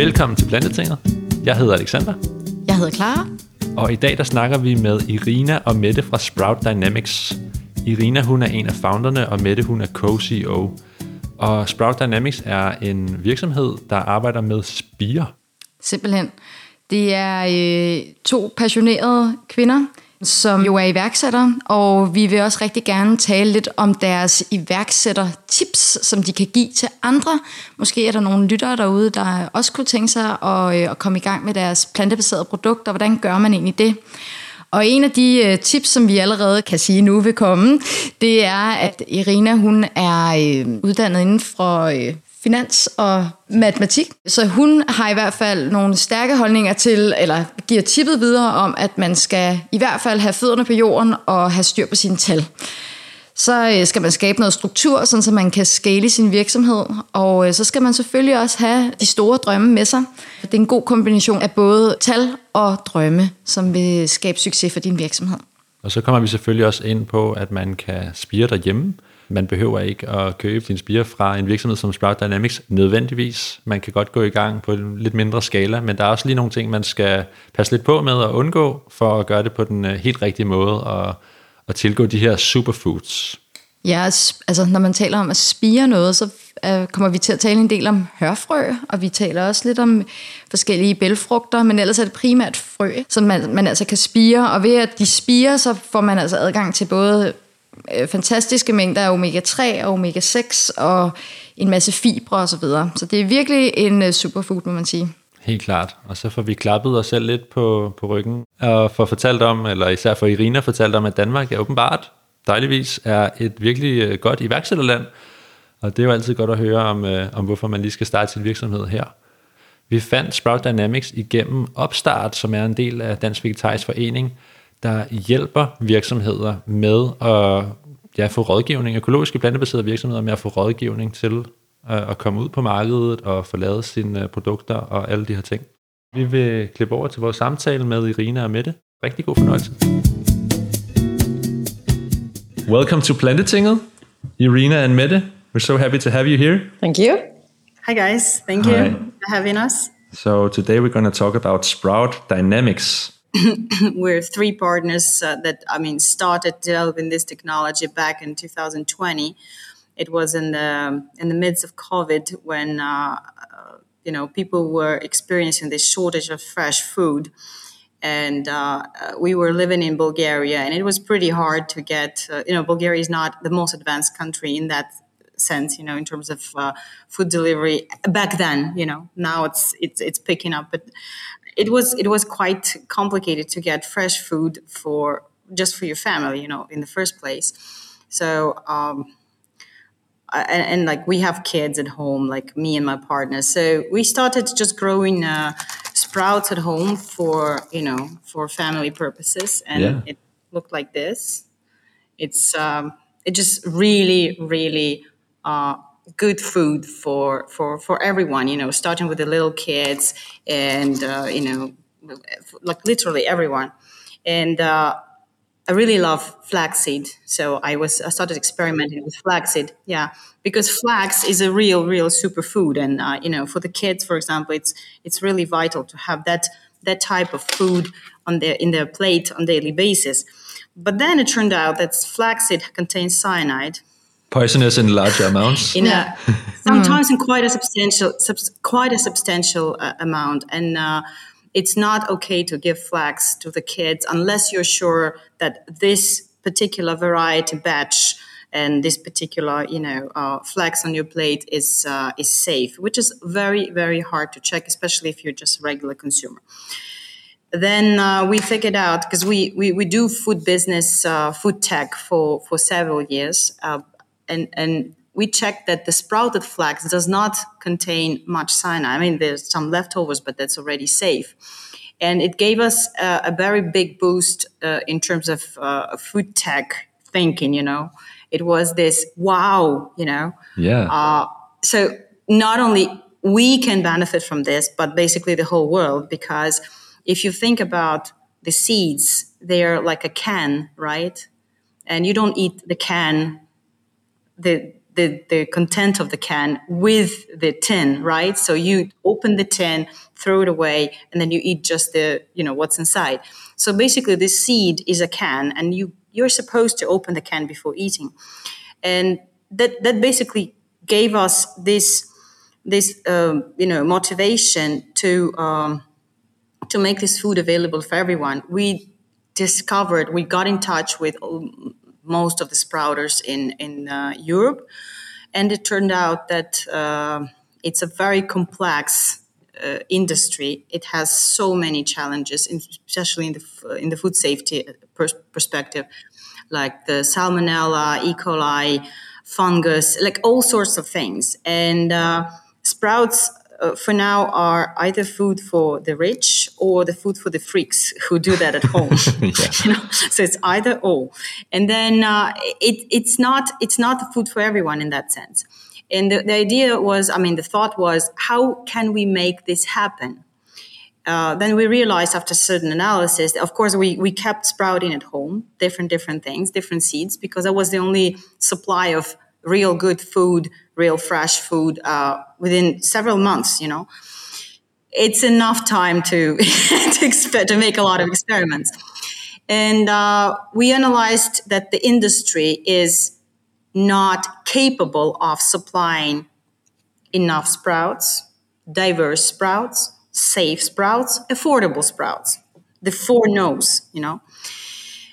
Velkommen til Plantetinget. Jeg hedder Alexander. Jeg hedder Clara. Og i dag der snakker vi med Irina og Mette fra Sprout Dynamics. Irina hun er en af founderne, og Mette hun er co-CEO. Og Sprout Dynamics er en virksomhed, der arbejder med spire. Simpelthen. Det er øh, to passionerede kvinder, som jo er iværksætter, og vi vil også rigtig gerne tale lidt om deres iværksætter-tips, som de kan give til andre. Måske er der nogle lyttere derude, der også kunne tænke sig at, øh, at komme i gang med deres plantebaserede produkter. Hvordan gør man egentlig det? Og en af de øh, tips, som vi allerede kan sige nu vil komme, det er, at Irina hun er øh, uddannet inden for finans og matematik. Så hun har i hvert fald nogle stærke holdninger til, eller giver tippet videre om, at man skal i hvert fald have fødderne på jorden og have styr på sine tal. Så øh, skal man skabe noget struktur, sådan så man kan scale sin virksomhed. Og øh, så skal man selvfølgelig også have de store drømme med sig. Det er en god kombination af både tal og drømme, som vil skabe succes for din virksomhed. Og så kommer vi selvfølgelig også ind på, at man kan spire derhjemme. Man behøver ikke at købe sin spire fra en virksomhed som Sprout Dynamics nødvendigvis. Man kan godt gå i gang på en lidt mindre skala, men der er også lige nogle ting, man skal passe lidt på med at undgå, for at gøre det på den øh, helt rigtige måde og, og tilgå de her superfoods. Ja, altså når man taler om at spire noget, så øh, kommer vi til at tale en del om hørfrø, og vi taler også lidt om forskellige bælfrugter, men ellers er det primært frø, som man, man altså kan spire, og ved at de spirer, så får man altså adgang til både øh, fantastiske mængder af omega-3 og omega-6 og en masse fibre osv. Så, videre. så det er virkelig en øh, superfood, må man sige. Helt klart. Og så får vi klappet os selv lidt på, på ryggen og får fortalt om, eller især for Irina fortalt om, at Danmark er åbenbart dejligvis er et virkelig øh, godt iværksætterland. Og det er jo altid godt at høre om, øh, om hvorfor man lige skal starte sin virksomhed her. Vi fandt Sprout Dynamics igennem Opstart, som er en del af Dansk Vegetarisk Forening, der hjælper virksomheder med at ja, få rådgivning, økologiske plantebaserede virksomheder med at få rådgivning til øh, at komme ud på markedet og få lavet sine øh, produkter og alle de her ting. Vi vil klippe over til vores samtale med Irina og Mette. Rigtig god fornøjelse. Welcome to Plantetinget, Irina and Mette. We're so happy to have you here. Thank you. Hi guys, thank you Hi. for having us. So today we're going to talk about Sprout Dynamics. We're three partners uh, that I mean started developing this technology back in 2020. It was in the in the midst of COVID when uh, uh, you know people were experiencing this shortage of fresh food, and uh, uh, we were living in Bulgaria, and it was pretty hard to get. Uh, you know, Bulgaria is not the most advanced country in that sense. You know, in terms of uh, food delivery back then. You know, now it's it's it's picking up, but it was it was quite complicated to get fresh food for just for your family. You know, in the first place. So. Um, and, and, like we have kids at home, like me and my partner. So we started just growing uh, sprouts at home for you know for family purposes, and Yeah. it looked like this. It's um, it just really really uh, good food for for for everyone. You know, starting with the little kids and uh, you know like literally everyone, and. Uh, I really love flaxseed, so I was I started experimenting with flaxseed. Yeah, because flax is a real, real superfood, and uh, you know, for the kids, for example, it's it's really vital to have that that type of food on their in their plate on daily basis. But then it turned out that flaxseed contains cyanide Poisonous in large amounts. in a sometimes in quite a substantial subs, quite a substantial uh, amount. And uh, it's not okay to give flax to the kids unless you're sure that this particular variety batch and this particular you know uh, flax on your plate is uh, is safe which is very very hard to check especially if you're just a regular consumer. Then uh, we figured out because we, we, we do food business, uh, food tech for, for several years, uh, and and we checked that the sprouted flax does not contain much cyanide. I mean, there's some leftovers, but that's already safe. And it gave us a, a very big boost uh, in terms of uh, food tech thinking. You know, it was this wow. You know, Yeah. uh, so not only we can benefit from this, but basically the whole world, because if you think about the seeds, they're like a can, right? And you don't eat the can, the the, the content of the can with the tin, right? So you open the tin, throw it away, and then you eat just the, you know, what's inside. So basically this seed is a can and you, you're supposed to open the can before eating. And that, that basically gave us this, this, um, you know, motivation to, um, to make this food available for everyone. We discovered, we got in touch with most of the sprouters in in uh, Europe, and it turned out that uh, it's a very complex uh, industry. It has so many challenges, especially in the in the food safety pers- perspective, like the salmonella, E. coli, fungus, like all sorts of things. And uh, sprouts uh, for now are either food for the rich or the food for the freaks who do that at home. you know? So it's either or, and then uh, it, it's not it's not food for everyone in that sense. And the, the idea was, I mean, the thought was, how can we make this happen? Uh, then we realized after certain analysis, of course, we, we kept sprouting at home, different different things, different seeds, because that was the only supply of real good food, real fresh food uh, within several months. You know, it's enough time to to, expect, to make a lot of experiments. And uh, we analyzed that the industry is not capable of supplying enough sprouts, diverse sprouts, safe sprouts, affordable sprouts. The four no's, you know.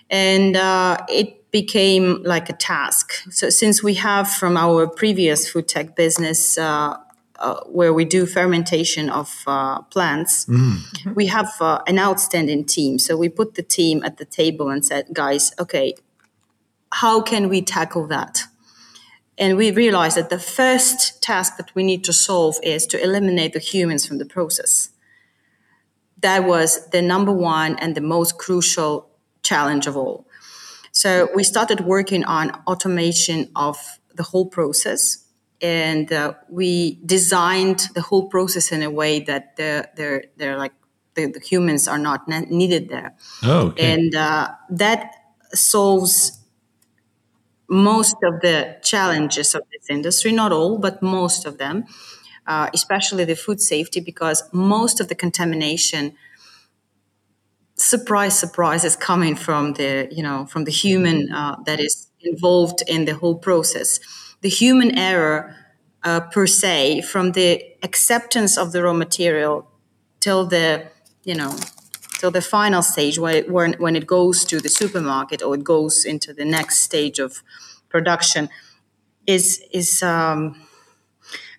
And uh, it became like a task. So since we have from our previous food tech business, uh, uh, where we do fermentation of uh, plants, mm. we have uh, an outstanding team. So we put the team at the table and said, guys, okay, how can we tackle that? And we realized that the first task that we need to solve is to eliminate the humans from the process. That was the number one and the most crucial challenge of all. So we started working on automation of the whole process. And uh, we designed the whole process in a way that they're, they're, they're like the, the humans are not ne- needed there. Oh, okay. And uh, that solves most of the challenges of this industry, not all, but most of them, uh, especially the food safety, because most of the contamination surprise, surprise is coming from the, you know, from the human uh, that is involved in the whole process. The human error, uh, per se, from the acceptance of the raw material till the, you know, till the final stage when when, when it goes to the supermarket or it goes into the next stage of production, is is um,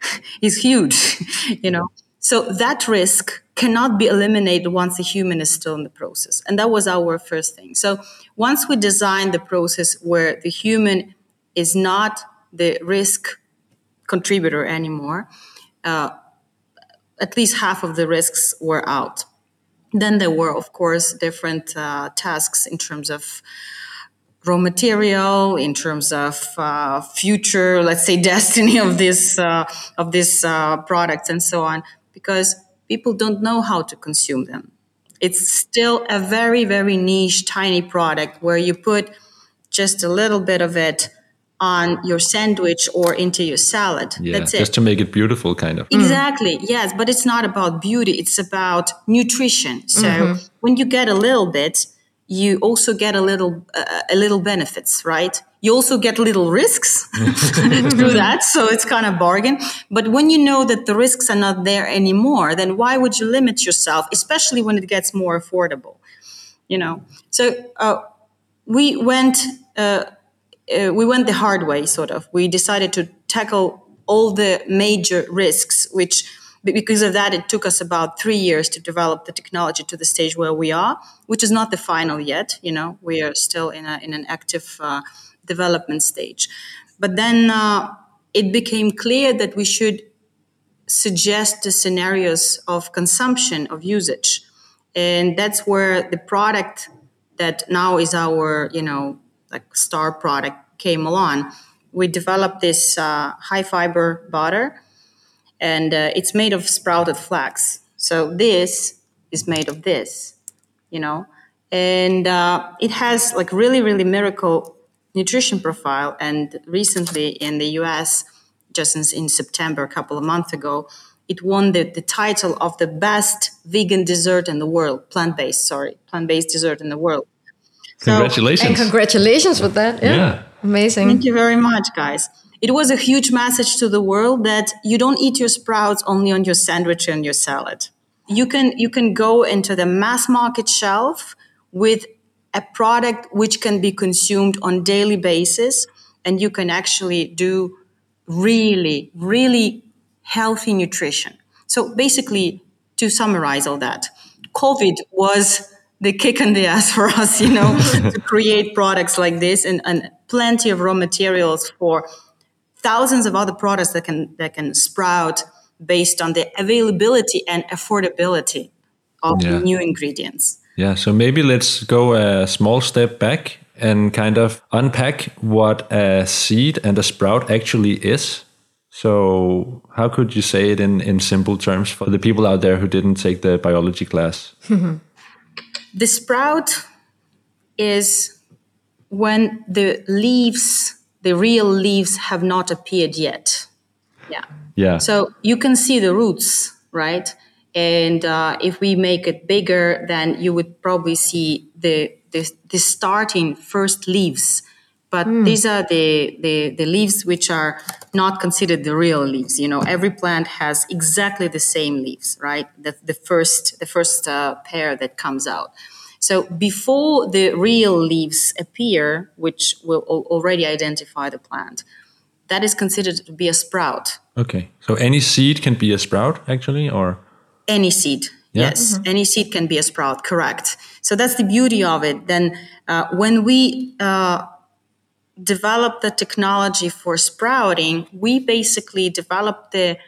is huge, you know. So that risk cannot be eliminated once the human is still in the process. And that was our first thing. So once we designed the process where the human is not the risk contributor anymore, uh, at least half of the risks were out. Then there were, of course, different uh, tasks in terms of raw material, in terms of uh, future, let's say, destiny of this uh, of this uh, products and so on, because people don't know how to consume them. It's still a very, very niche, tiny product where you put just a little bit of it on your sandwich or into your salad. Yeah, That's it. Just to make it beautiful, kind of. Exactly. Mm. Yes, but it's not about beauty. It's about nutrition. So mm-hmm. when you get a little bit, you also get a little uh, a little benefits, right? You also get little risks through that, so it's kind of bargain. But when you know that the risks are not there anymore, then why would you limit yourself, especially when it gets more affordable? You know. So uh, we went uh, uh, we went the hard way, sort of. We decided to tackle all the major risks, which because of that, it took us about three years to develop the technology to the stage where we are, which is not the final yet. You know, we are still in, a, in an active uh, development stage. But then uh, it became clear that we should suggest the scenarios of consumption, of usage. And that's where the product that now is our, you know, like star product came along. We developed this uh, high fiber butter and uh, it's made of sprouted flax. So this is made of this, you know, and uh, it has like really, really miracle nutrition profile. And recently in the US, just in, in September, a couple of months ago, it won the, the title of the best vegan dessert in the world, plant based, sorry, plant based dessert in the world. Congratulations. And congratulations with that. Yeah. Yeah. Amazing. Thank you very much, guys. It was a huge message to the world that you don't eat your sprouts only on your sandwich and your salad. You can you can go into the mass market shelf with a product which can be consumed on daily basis and you can actually do really really healthy nutrition. So basically to summarize all that, COVID was the kick in the ass for us, you know, to create products like this and, and plenty of raw materials for thousands of other products that can that can sprout based on the availability and affordability of Yeah. new ingredients. Yeah, so maybe let's go a small step back and kind of unpack what a seed and a sprout actually is. So, how could you say it in, in simple terms for the people out there who didn't take the biology class? The sprout is when the leaves, the real leaves, have not appeared yet. Yeah. Yeah. So you can see the roots, right? And uh, if we make it bigger, then you would probably see the the, the starting first leaves. But these are the, the the leaves which are not considered the real leaves. You know, every plant has exactly the same leaves, right? The the first the first uh, pair that comes out. So before the real leaves appear, which will al- already identify the plant, that is considered to be a sprout. okay. So, any seed can be a sprout, actually, or? Any seed. Yeah. Yes, any seed can be a sprout, correct. So that's the beauty of it. Then uh, when we uh, developed the technology for sprouting, we basically develop the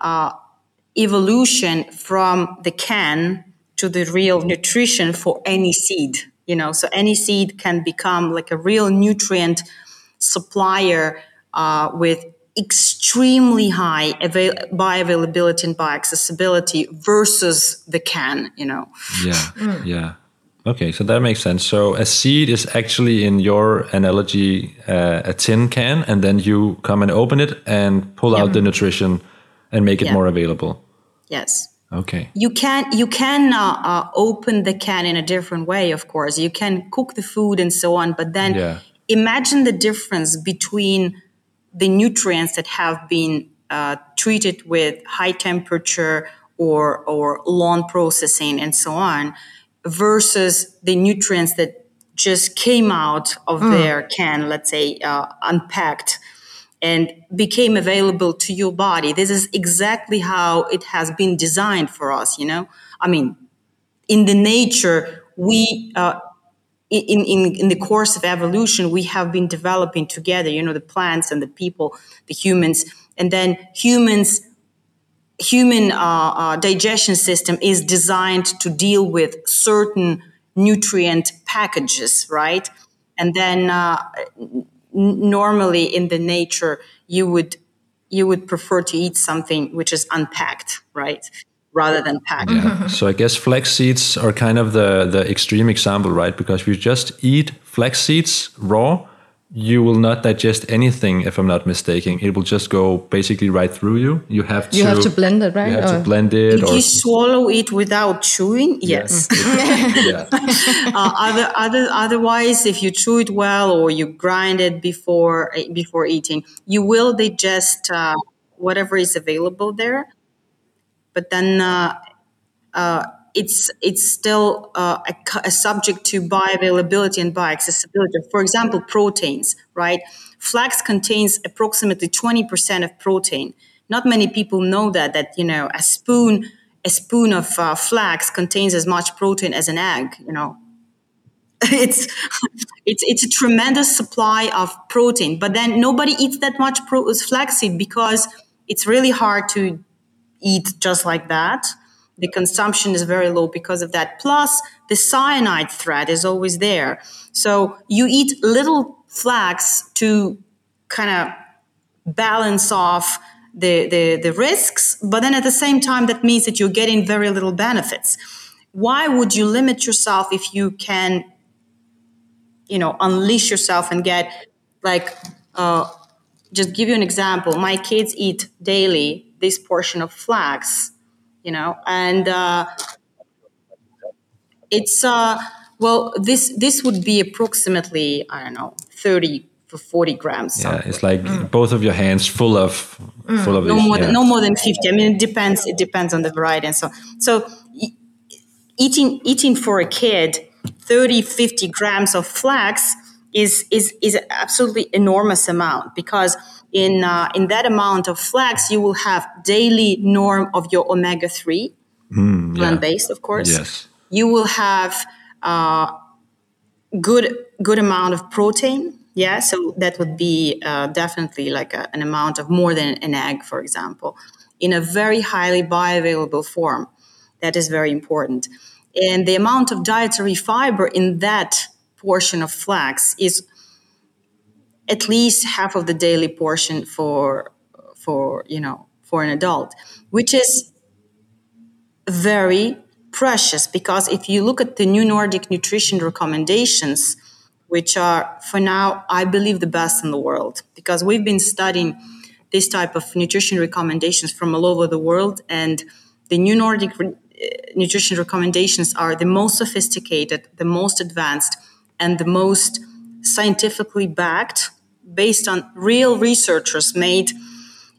uh, evolution from the can to the real nutrition for any seed. You know, so any seed can become like a real nutrient supplier uh, with extremely high avail- bioavailability and bioaccessibility versus the can. You know, Yeah. Yeah. Okay, so that makes sense. So a seed is actually, in your analogy, uh, a tin can, and then you come and open it and pull out the nutrition and make it Yeah. more available. yes. Okay. You can you can uh, uh, open the can in a different way. Of course, you can cook the food and so on. But then Yeah. imagine the difference between the nutrients that have been uh, treated with high temperature or or lawn processing and so on, versus the nutrients that just came out of their can, let's say uh, unpacked and became available to your body. This is exactly how it has been designed for us, you know? I mean, in the nature, we, uh, in, in, in the course of evolution, we have been developing together, you know, the plants and the people, the humans, and then humans, human uh, uh, digestion system is designed to deal with certain nutrient packages, right? And then uh, normally in the nature you would you would prefer to eat something which is unpacked right rather than packed Yeah. so I guess flax seeds are kind of the the extreme example, right? Because if you just eat flax seeds raw, you will not digest anything. If I'm not mistaken, it will just go basically right through you. You have to You have to blend it, right? You have Or- to blend it, if or you swallow it without chewing yes yeah. uh, other, other, otherwise if you chew it well or you grind it before before eating you will digest uh, whatever is available there but then uh, uh, it's it's still uh, a, a subject to bioavailability and bioaccessibility. For example, proteins, right? Flax contains approximately 20% of protein. Not many people know that that you know a spoon a spoon of uh, flax contains as much protein as an egg. You know, it's it's it's a tremendous supply of protein. But then nobody eats that much pro- flaxseed because it's really hard to eat just like that. The consumption is very low because of that. Plus, the cyanide threat is always there. So you eat little flax to kind of balance off the, the, the risks, but then at the same time, that means that you're getting very little benefits. Why would you limit yourself if you can, you know, unleash yourself and get like uh, just give you an example my kids eat daily this portion of flax you know? And uh, it's uh well this this would be approximately i don't know 30 for 40 grams yeah it's like both of your hands full of full of no more yeah. than, no more than 50 i mean it depends it depends on the variety and so so e- eating eating for a kid 30 50 grams of flax is is is an absolutely enormous amount because in uh, in that amount of flax you will have daily norm of your omega 3 plant based of course. Yes. You will have uh, good good amount of protein yeah? So that would be uh, definitely like a, an amount of more than an egg for example in a very highly bioavailable form. That is very important. And the amount of dietary fiber in that portion of flax is at least half of the daily portion for for you know for an adult which is very precious because if you look at the new Nordic nutrition recommendations, which are for now, I believe, the best in the world, because we've been studying this type of nutrition recommendations from all over the world, and the new Nordic re- uh, nutrition recommendations are the most sophisticated, the most advanced, and the most scientifically backed, based on real researchers made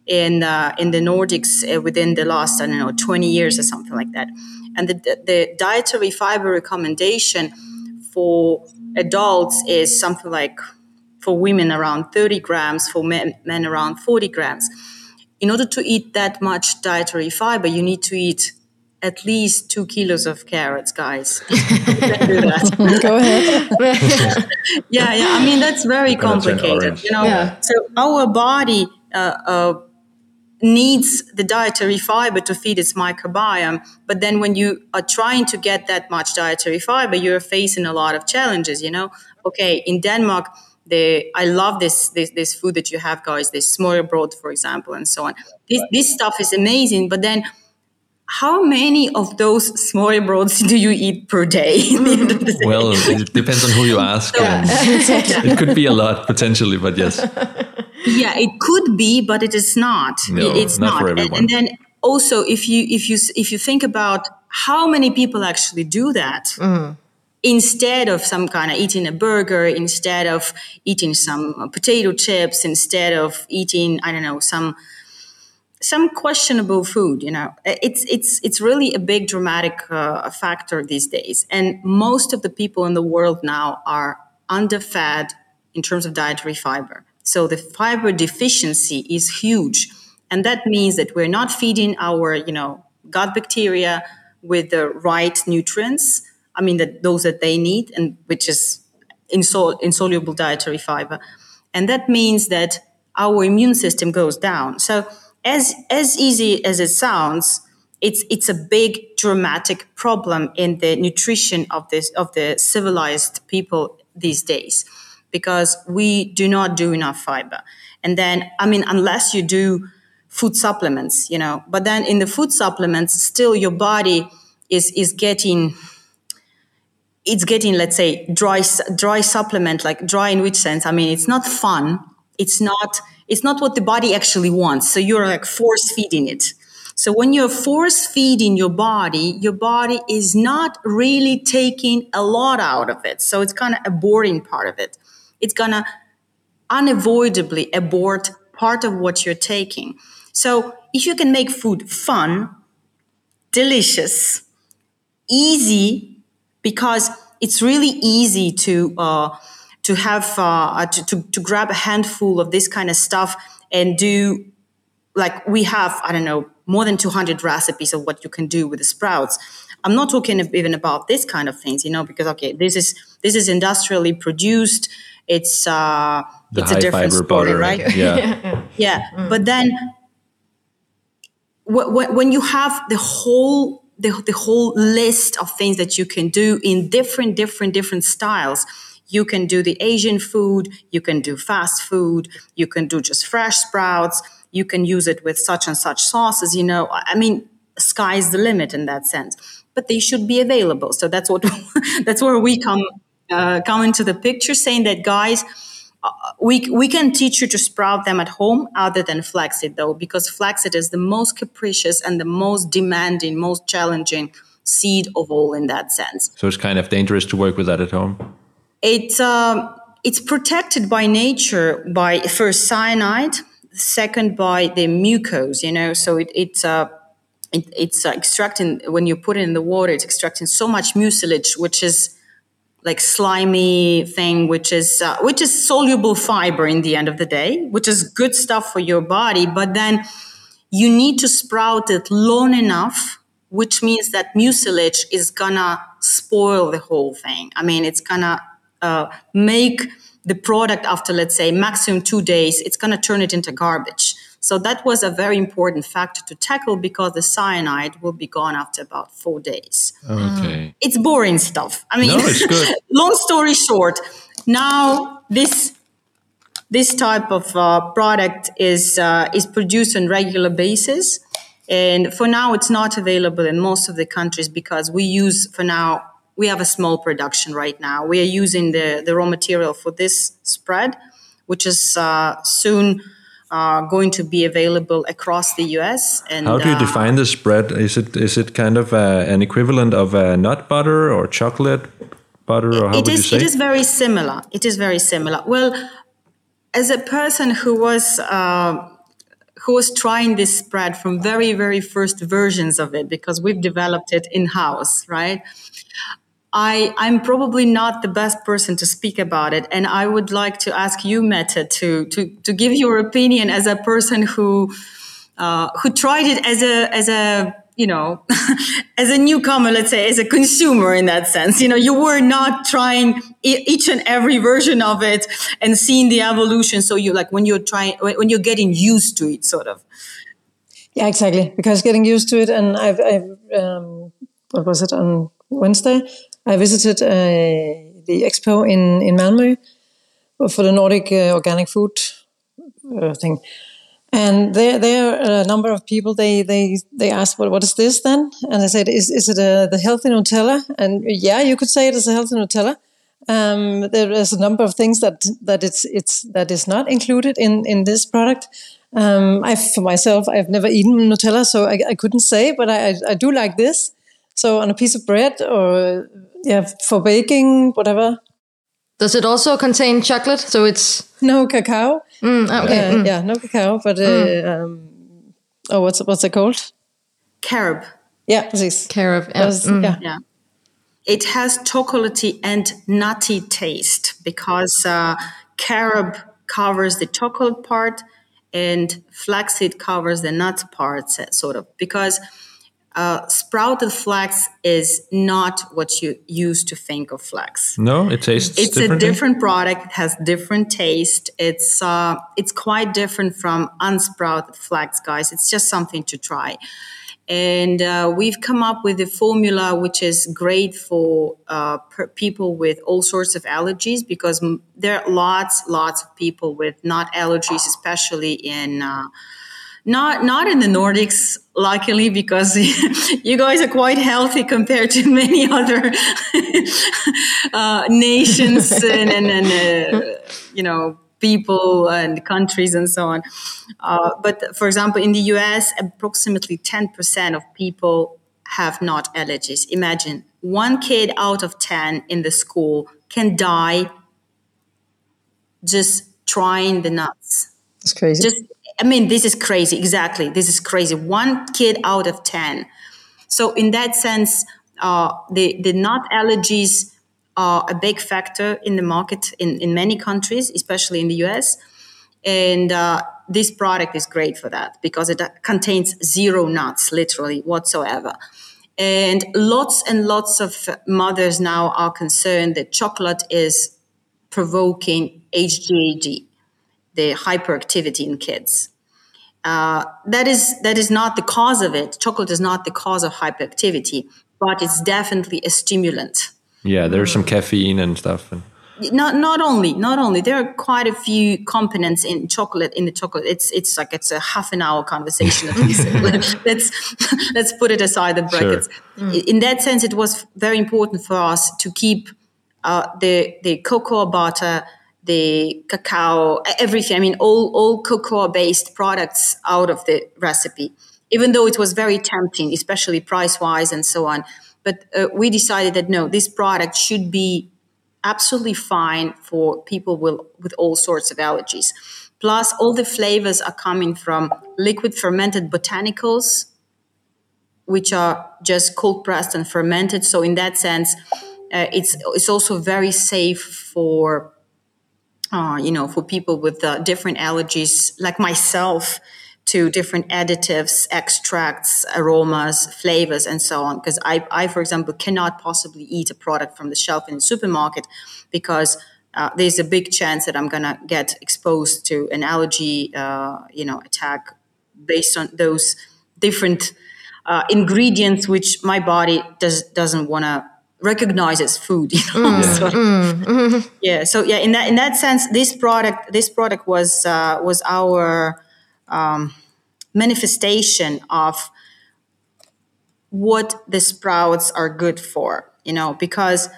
in uh, in the Nordics uh, within the last I don't know 20 years or something like that. And the, the dietary fiber recommendation for adults is something like for women around 30 grams, for men, men around 40 grams. In order to eat that much dietary fiber, you need to eat at least two kilos of carrots, guys. You can do that. Go ahead. yeah, yeah. I mean, that's very complicated. You know, Yeah. so our body uh, uh, needs the dietary fiber to feed its microbiome. But then when you are trying to get that much dietary fiber, you're facing a lot of challenges. You know, okay, in Denmark. The, I love this, this this food that you have, guys. This smørrebrød, for example, and so on. This this stuff is amazing. But then, how many of those smørrebrøds do you eat per day? at the end of the day? well it depends on who you ask and it could be a lot potentially but yes yeah it could be but it is not No, it's not not, for And- everyone. and then also if you if you if you think about how many people actually do that mm-hmm. instead of some kind of eating a burger instead of eating some potato chips instead of eating i don't know some some questionable food you know. It's it's it's really a big dramatic uh, factor these days. And most of the people in the world now are underfed in terms of dietary fiber. So the fiber deficiency is huge. And that means that we're not feeding our you know gut bacteria with the right nutrients i mean that those that they need and which is insol- insoluble dietary fiber. And that means that our immune system goes down. So as as easy as it sounds it's it's a big dramatic problem in the nutrition of this of the civilized people these days because we do not do enough fiber. And then i mean unless you do food supplements you know but then in the food supplements still your body is is getting it's getting let's say dry dry supplement like dry in which sense? I mean it's not fun. It's not it's not what the body actually wants. So you're like force feeding it. So when you're force feeding your body your body is not really taking a lot out of it. So it's kind of a boring part of it. It's gonna unavoidably abort part of what you're taking. So if you can make food fun delicious easy because it's really easy to uh, to have uh, to, to, to grab a handful of this kind of stuff and do like we have I don't know more than 200 recipes of what you can do with the sprouts. I'm not talking even about this kind of things, you know, because okay, this is this is industrially produced. It's uh, the it's high a different fiber story, butter right? yeah Yeah, but then wh- wh- when you have the whole the, the whole list of things that you can do in different different different styles you can do the asian food you can do fast food you can do just fresh sprouts you can use it with such and such sauces you know. I mean sky's the limit in that sense. But they should be available. So that's what that's where we come uh, come into the picture saying that guys we, we can teach you to sprout them at home other than flaxseed though because flaxseed is the most capricious and the most demanding most challenging seed of all in that sense. So it's kind of dangerous to work with that at home it's um, it's protected by nature by first cyanide second by the mucose you know so it, it's uh, it, it's uh, extracting when you put it in the water it's extracting so much mucilage which is like slimy thing, which is uh, which is soluble fiber in the end of the day, which is good stuff for your body. But then you need to sprout it long enough, which means that mucilage is gonna spoil the whole thing. I mean, it's gonna uh, make the product after let's say maximum two days, it's gonna turn it into garbage. So that was a very important factor to tackle because the cyanide will be gone after about four days. Okay. It's boring stuff. I mean, No, it's good. long story short, now this this type of uh, product is uh, is produced on regular basis, and for now it's not available in most of the countries because we use for now we have a small production right now. We are using the the raw material for this spread, which is uh, soon uh, going to be available across the US. And How do you uh, define the spread? Is it is it kind of uh, an equivalent of a nut butter or chocolate butter, or how it would is you say? it is very similar it is very similar well as a person who was uh, who was trying this spread from very very first versions of it because we've developed it in house right I, I'm probably not the best person to speak about it, and I would like to ask you, Mette, to to to give your opinion as a person who uh, who tried it as a as a you know as a newcomer let's say as a consumer in that sense you know you were not trying each and every version of it and seeing the evolution so you like when you're trying when you're getting used to it sort of Yeah, exactly. Because getting used to it, and I've, I've um, what was it on Wednesday? I visited uh, the expo in in Malmö for the Nordic uh, organic food uh, thing, and there there are a number of people. They they they asked, "What what is this then?" And I said, "Is is it a, the healthy Nutella?" And yeah, you could say it is a healthy Nutella. Um, there is a number of things that that it's it's that is not included in in this product. Um, I, for myself, I've never eaten Nutella, so I, I couldn't say, but I, I do like this. So on a piece of bread or yeah, for baking, whatever. Does it also contain chocolate? So it's No cacao. mm, okay. Uh, Yeah, no cacao, but uh, um, oh, what's what's it called? carob Yeah, precis. Carob. Yeah. That's- Mm. yeah. yeah it has chocolatey and nutty taste because uh, carob covers the chocolate part and flaxseed covers the nut parts uh, sort of because uh, sprouted flax is not what you used to think of flax no, it tastes it's a different product. It has different taste. It's uh, it's quite different from unsprouted flax, guys. It's just something to try. And uh, we've come up with a formula which is great for uh, per- people with all sorts of allergies because m- there are lots, lots of people with not allergies, especially in uh, not not in the Nordics, luckily, because you guys are quite healthy compared to many other uh, nations and, and, and uh, you know people and countries and so on. Uh, but for example, in the U.S., approximately ten percent of people have not allergies. Imagine one kid out of ten in the school can die just trying the nuts It's crazy. just i mean this is crazy. Exactly. This is crazy. One kid out of 10 so in that sense uh, the, the nut allergies are a big factor in the market in, in many countries especially in the us and uh, this product is great for that because it contains zero nuts literally whatsoever. And lots and lots of mothers now are concerned that chocolate is provoking HGAG, the hyperactivity in kids. Uh, that is that is not the cause of it. Chocolate is not the cause of hyperactivity, but it's definitely a stimulant. Yeah, there's some caffeine and stuff. And Not not only not only there are quite a few components in chocolate in the chocolate. It's it's like it's a half an hour conversation at least. let's let's put it aside the brackets. In that sense, it was very important for us to keep uh, the the cocoa butter, the cacao, everything. I mean, all, all cocoa based products out of the recipe, even though it was very tempting, especially price wise and so on. But uh, we decided that no, this product should be absolutely fine for people with, with all sorts of allergies. Plus, all the flavors are coming from liquid fermented botanicals, which are just cold pressed and fermented. So, in that sense, uh, it's it's also very safe for uh, you know for people with uh, different allergies like myself to different additives, extracts, aromas, flavors, and so on. Because I, I, for example, cannot possibly eat a product from the shelf in the supermarket because uh, there's a big chance that I'm gonna get exposed to an allergy, uh, you know, attack based on those different uh, ingredients which my body does doesn't want to recognize as food. You know? mm, so, mm, yeah. So yeah, in that in that sense, this product this product was uh, was our um, manifestation of what the sprouts are good for. You know, because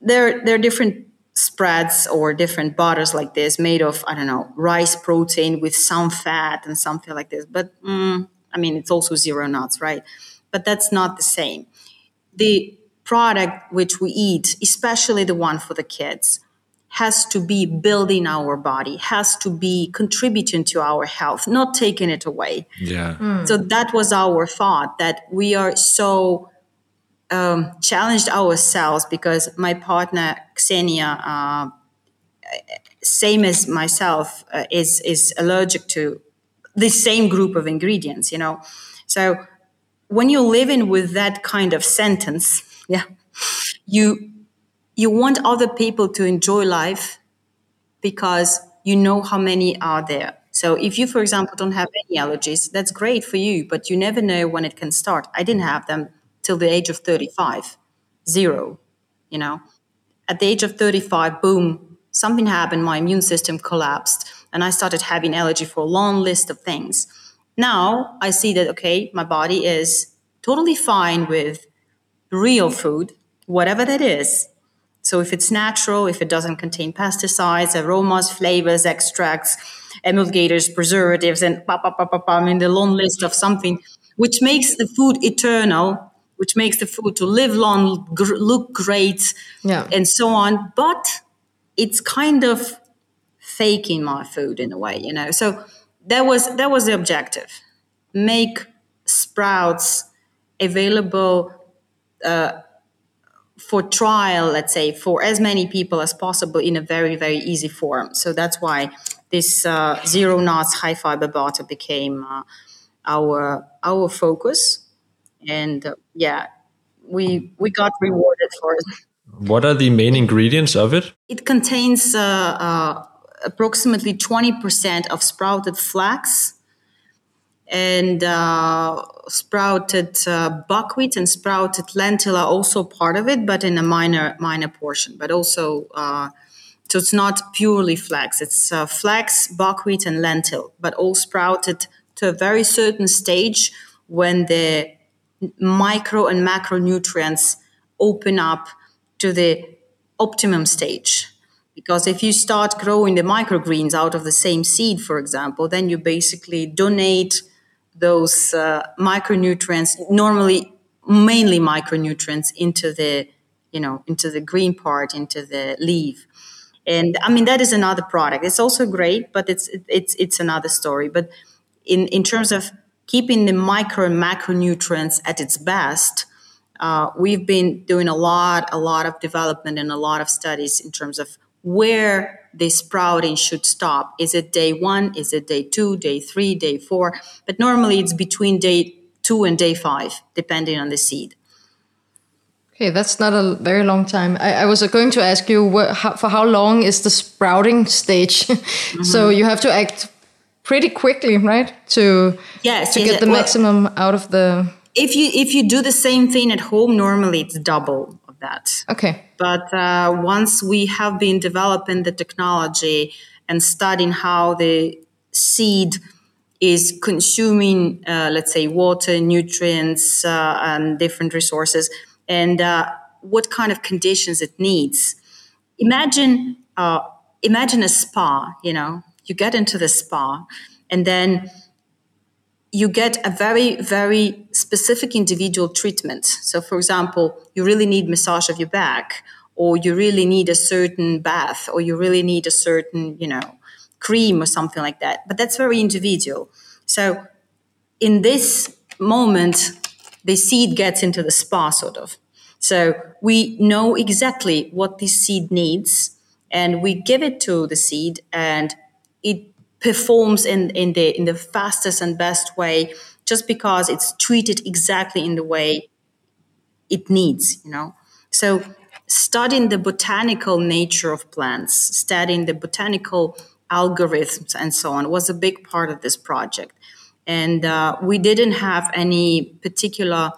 there there are different spreads or different butters like this made of I don't know rice protein with some fat and something like this. But mm, I mean, it's also zero nuts, right? But that's not the same. The product which we eat, especially the one for the kids, has to be building our body, has to be contributing to our health, not taking it away. Yeah. Mm. So that was our thought that we are so um, challenged ourselves because my partner Xenia, uh, same as myself, uh, is is allergic to the same group of ingredients. You know, so when you're living with that kind of sentence, yeah, you you want other people to enjoy life because you know how many are there. So if you, for example, don't have any allergies, that's great for you, but you never know when it can start. I didn't have them till the age of 35, zero, you know. At the age of 35, boom, something happened, my immune system collapsed, and I started having allergy for a long list of things. Now I see that, okay, my body is totally fine with real food, whatever that is, so if it's natural, if it doesn't contain pesticides, aromas, flavors, extracts, emulgators, preservatives, and pa, pa, pa, pa, pa, I mean the long list of something which makes the food eternal, which makes the food to live long, gr- look great, yeah. and so on. But it's kind of faking my food in a way, you know. So that was that was the objective: make sprouts available. Uh, for trial, let's say, for as many people as possible in a very, very easy form. So that's why this uh, zero nuts high fiber butter became uh, our our focus, and uh, yeah, we we got rewarded for it. What are the main ingredients of it? It contains uh, uh, approximately twenty percent of sprouted flax and uh, sprouted uh, buckwheat and sprouted lentil are also part of it, but in a minor minor portion. But also, uh, so it's not purely flax; it's uh, flax, buckwheat, and lentil, but all sprouted to a very certain stage when the micro and macronutrients open up to the optimum stage. Because if you start growing the microgreens out of the same seed, for example, then you basically donate those uh, micronutrients, normally mainly micronutrients, into the you know into the green part, into the leaf. And I mean that is another product. It's also great, but it's it's it's another story. But in in terms of keeping the micro and macronutrients at its best, uh, we've been doing a lot a lot of development and a lot of studies in terms of where the sprouting should stop. Is it day one? Is it day two, day three, day four? But normally it's between day two and day five, depending on the seed. Okay, that's not a very long time. I, I was going to ask you what, how, for how long is the sprouting stage? Mm-hmm. so you have to act pretty quickly, right? To yes, to yes, get the well, maximum out of the. If you if you do the same thing at home, normally it's double that. Okay. But uh, once we have been developing the technology and studying how the seed is consuming, uh, let's say, water, nutrients, uh, and different resources, and uh, what kind of conditions it needs. Imagine uh, imagine a spa, you know, you get into the spa and then you get a very, very specific individual treatment. So, for example, you really need massage of your back, or you really need a certain bath, or you really need a certain, you know, cream or something like that. But that's very individual. So, in this moment, the seed gets into the spa, sort of. So, we know exactly what this seed needs, and we give it to the seed, and it performs in, in the in the fastest and best way just because it's treated exactly in the way it needs you know? So studying the botanical nature of plants studying the botanical algorithms and so on was a big part of this project. And uh, we didn't have any particular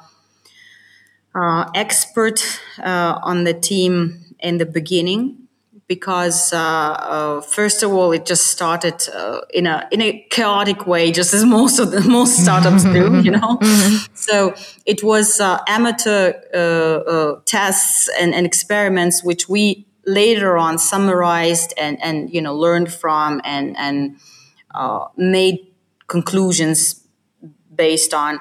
uh, expert uh, on the team in the beginning because uh, uh, first of all, it just started uh, in a in a chaotic way, just as most of the most startups do, you know. Mm-hmm. So it was uh, amateur uh, uh, tests and, and, experiments, which we later on summarized and and you know learned from and and made conclusions based on.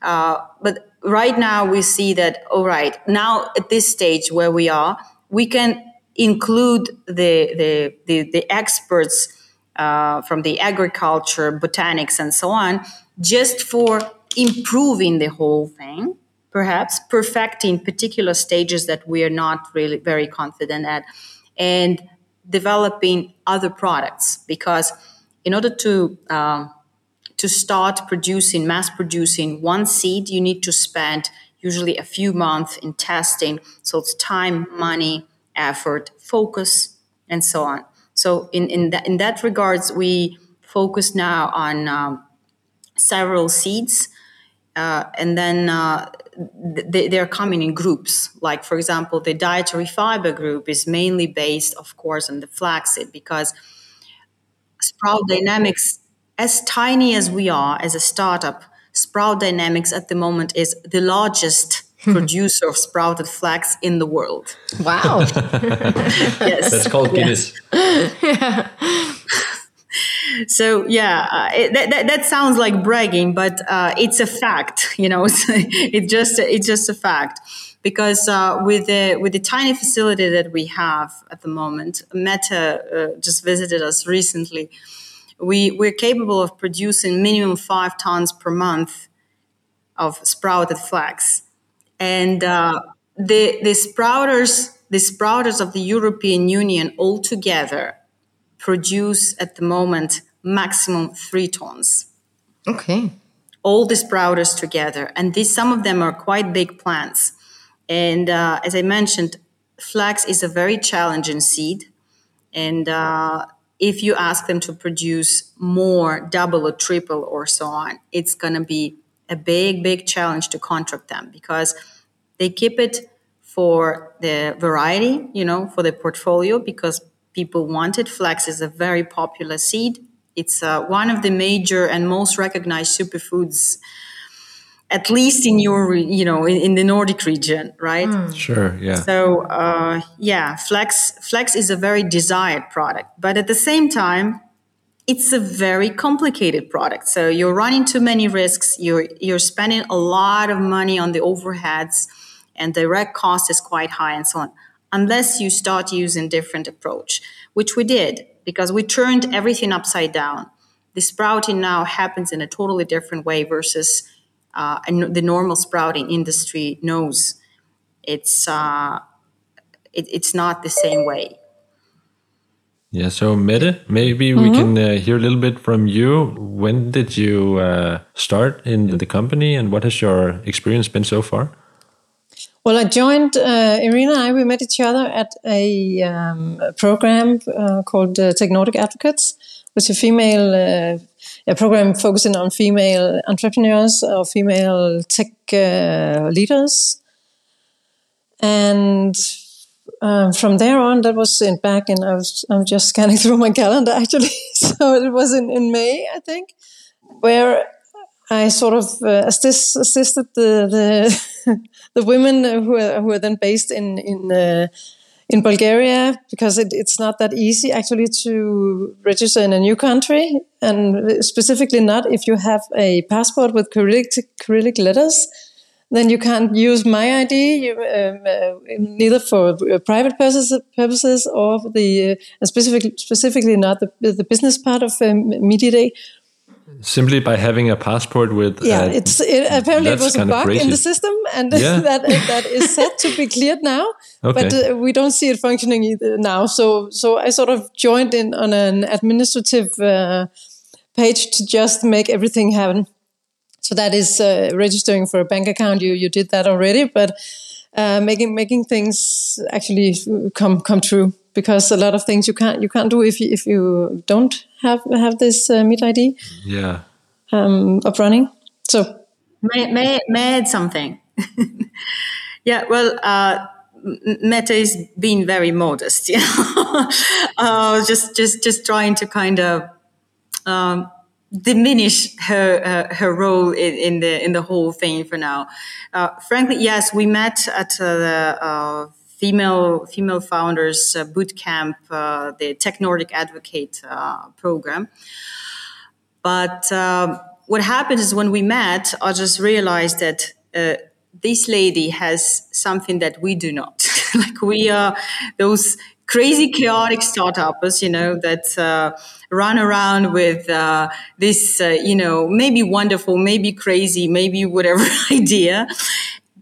but right now we see that all right now at this stage where we are, we can include the, the, the, the experts uh, from the agriculture, botanics, and so on, just for improving the whole thing, perhaps perfecting particular stages that we are not really very confident at, and developing other products. Because in order to um, to start producing, mass producing one seed, you need to spend usually a few months in testing. So it's time, money, effort, focus, and so on. So in in that in that regards, we focus now on um, several seeds, uh, and then uh, they, they're coming in groups. Like for example, the dietary fiber group is mainly based, of course, on the flaxseed because Sprout Dynamics, as tiny as we are as a startup, Sprout Dynamics at the moment is the largest producer of sprouted flax in the world. Wow. yes. That's called Guinness. yeah. so yeah, uh, it, that, that, that, sounds like bragging, but uh, it's a fact. You know, it's, it's just it's just a fact because uh, with the with the tiny facility that we have at the moment, Mette uh, just visited us recently. We we're capable of producing minimum five tons per month of sprouted flax and uh, the the sprouters the sprouters of the European Union altogether produce at the moment maximum three tons. Okay. All the sprouters together, and these some of them are quite big plants. And uh, as I mentioned, flax is a very challenging seed, and uh, if you ask them to produce more, double or triple or so on, it's going to be a big, big challenge to contract them because they keep it for the variety, you know, for the portfolio because people want it. Flax is a very popular seed. It's uh, one of the major and most recognized superfoods, at least in your, you know, in, in the Nordic region, right? Mm. Sure, yeah. So, uh, yeah, flax flax is a very desired product, but at the same time, it's a very complicated product. So you're running too many risks. You're you're spending a lot of money on the overheads, and direct cost is quite high, and so on. Unless you start using different approach, which we did because we turned everything upside down. The sprouting now happens in a totally different way versus uh, the normal sprouting industry knows. It's uh, it, it's not the same way. Yeah, so Mette, maybe mm -hmm. we mm-hmm. can uh, hear a little bit from you. When did you uh, start in the company and what has your experience been so far? Well, I joined uh, Iryna and I, we met each other at a, um, a program uh, called uh, Tech Advocates, which is a female uh, a program focusing on female entrepreneurs or female tech leaders. And um, from there on, that was in back in, I was, I'm just scanning through my calendar actually. so it was in, in May, I think, where I sort of uh, assist, assisted the, the, the women who are, who are then based in, in, uh, in Bulgaria because it, it's not that easy actually to register in a new country, and specifically not if you have a passport with Cyrillic, Cyrillic letters. Then you can't use MitID, you, um, uh, neither for uh, private purposes, purposes or the uh, specifically specifically not the, the business part of um, Day. simply by having a passport with yeah uh, it's it, apparently it was a bug in the system and yeah. that that is set to be cleared now okay. but uh, we don't see it functioning either now so so i sort of joined in on an administrative uh, page to just make everything happen so that is uh, registering for a bank account you you did that already but uh, making making things actually come come true because a lot of things you can't you can't do if you, if you don't have have this uh, ID. Yeah. Um, up running. So may may, may add something? yeah. Well. Uh, Mette is being very modest, you know, uh, just just just trying to kind of um, diminish her uh, her role in, in, the in the whole thing for now. Uh, frankly, yes, we met at uh, the uh, female female founders uh, boot camp, uh, the Tech Nordic Advocate program. But what happened is when we met, I just realized that this lady has something that we do not. like we are those crazy chaotic startups, you know, that uh, run around with uh, this, uh, you know, maybe wonderful, maybe crazy, maybe whatever idea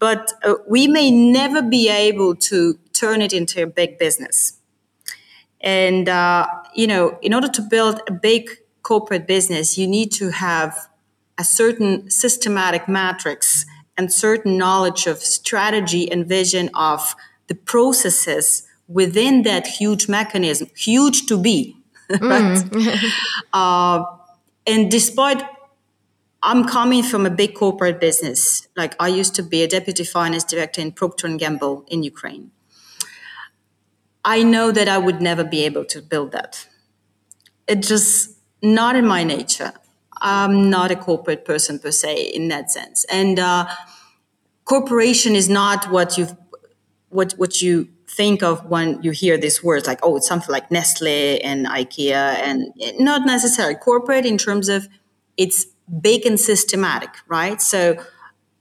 but uh, we may never be able to turn it into a big business. And, uh, you know, in order to build a big corporate business, you need to have a certain systematic matrix and certain knowledge of strategy and vision of the processes within that huge mechanism, huge to be, right? Mm. uh, and despite I'm coming from a big corporate business. Like I used to be a deputy finance director in Procter and Gamble in Ukraine. I know that I would never be able to build that. It's just not in my nature. I'm not a corporate person per se in that sense. And uh, corporation is not what you what what you think of when you hear these words like oh it's something like Nestle and IKEA and eh, not necessarily corporate in terms of it's big and systematic, right? So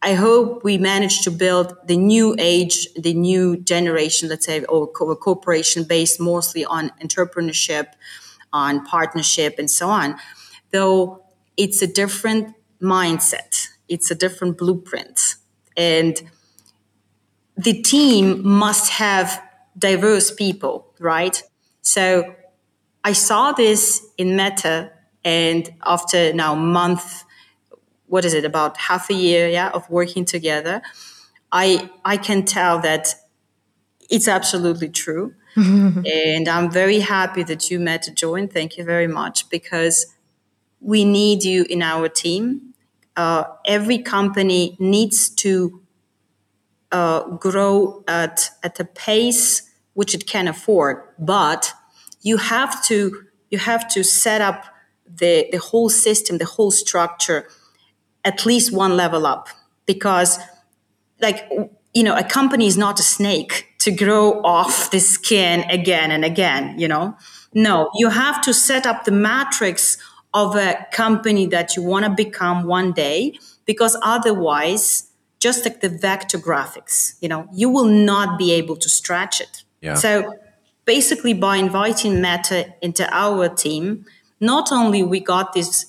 I hope we manage to build the new age, the new generation, let's say, or a corporation based mostly on entrepreneurship, on partnership, and so on. Though it's a different mindset, it's a different blueprint. And the team must have diverse people, right? So I saw this in Mette, and after now month, what is it, about half a year, yeah, of working together, I I can tell that it's absolutely true. and I'm very happy that you met to join. Thank you very much because we need you in our team. Uh, every company needs to uh, grow at at a pace which it can afford, but you have to you have to set up the, the whole system, the whole structure, at least one level up. Because, like, you know, a company is not a snake to grow off the skin again and again, you know? No, you have to set up the matrix of a company that you want to become one day, because otherwise, just like the vector graphics, you know, you will not be able to stretch it. Yeah. So basically, by inviting Mette into our team, not only we got this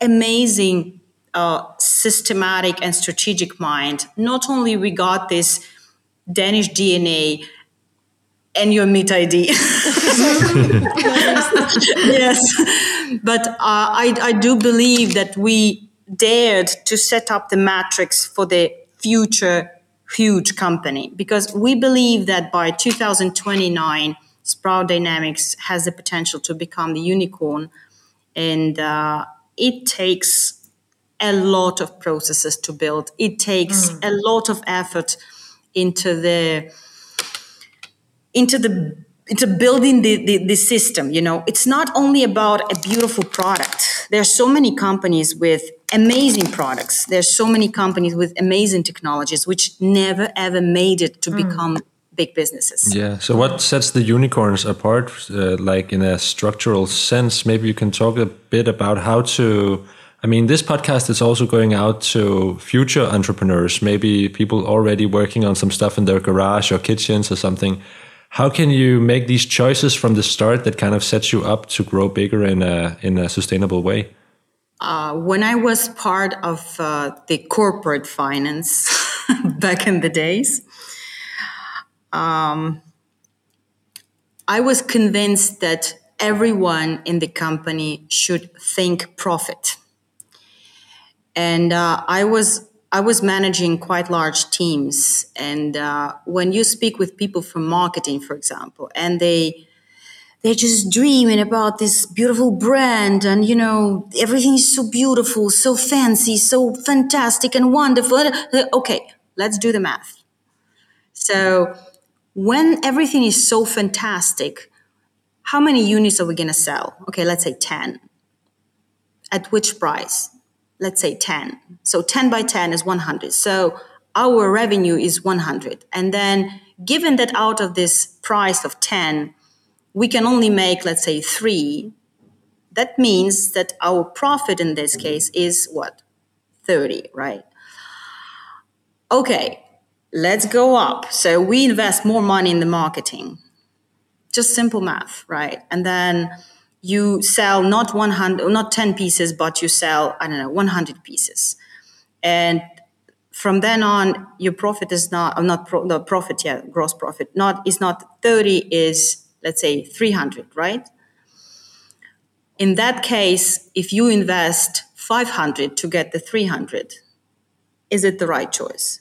amazing uh, systematic and strategic mind, not only we got this Danish DNA and your MitID. yes, but uh, I, I do believe that we dared to set up the matrix for the future huge company because we believe that by 2029 Sprout Dynamics has the potential to become the unicorn, and uh, it takes a lot of processes to build. It takes mm. a lot of effort into the into the into building the, the, the, system you know it's not only about a beautiful product there are so many companies with amazing products there's so many companies with amazing technologies which never ever made it to mm. become big businesses. Yeah. So what sets the unicorns apart, uh, like in a structural sense? Maybe you can talk a bit about how to. I mean, this podcast is also going out to future entrepreneurs, maybe people already working on some stuff in their garage or kitchens or something. How can you make these choices from the start that kind of sets you up to grow bigger in a in a sustainable way? Uh, when I was part of uh, the corporate finance back in the days, um, I was convinced that everyone in the company should think profit. And uh, I was I was managing quite large teams, and uh, when you speak with people from marketing, for example, and they they're just dreaming about this beautiful brand and you know everything is so beautiful so fancy so fantastic and wonderful okay let's do the math so when everything is so fantastic, how many units are we going to sell? Okay, let's say 10. At which price? Let's say 10. So 10 by 10 is 100. So our revenue is 100. And then given that out of this price of 10, we can only make, let's say, three, that means that our profit in this case is what? 30, right? Okay, let's go up. So we invest more money in the marketing. Just simple math, right? And then you sell not 100, not 10 pieces, but you sell, I don't know, 100 pieces. And from then on, your profit is not, not pro, profit, yeah, gross profit, not, is not 30, is let's say 300, right? In that case, if you invest 500 to get the 300, is it the right choice?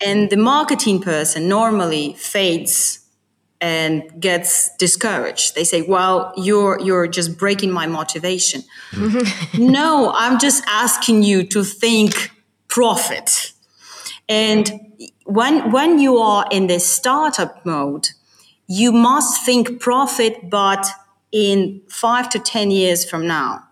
And the marketing person normally fades and gets discouraged. They say, "Well, you're you're just breaking my motivation." Mm-hmm. no, I'm just asking you to think profit. And when when you are in this startup mode, you must think profit but in 5 to 10 years from now.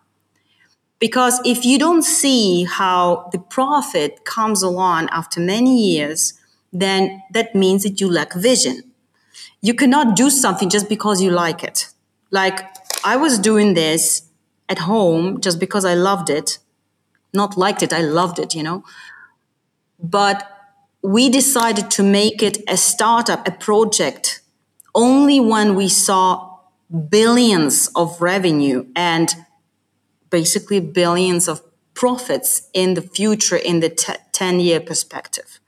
Because if you don't see how the profit comes along after many years, then that means that you lack vision. You cannot do something just because you like it. Like I was doing this at home just because I loved it. Not liked it, I loved it, you know. But we decided to make it a startup, a project, only when we saw billions of revenue and basically billions of profits in the future in the t- 10 year perspective.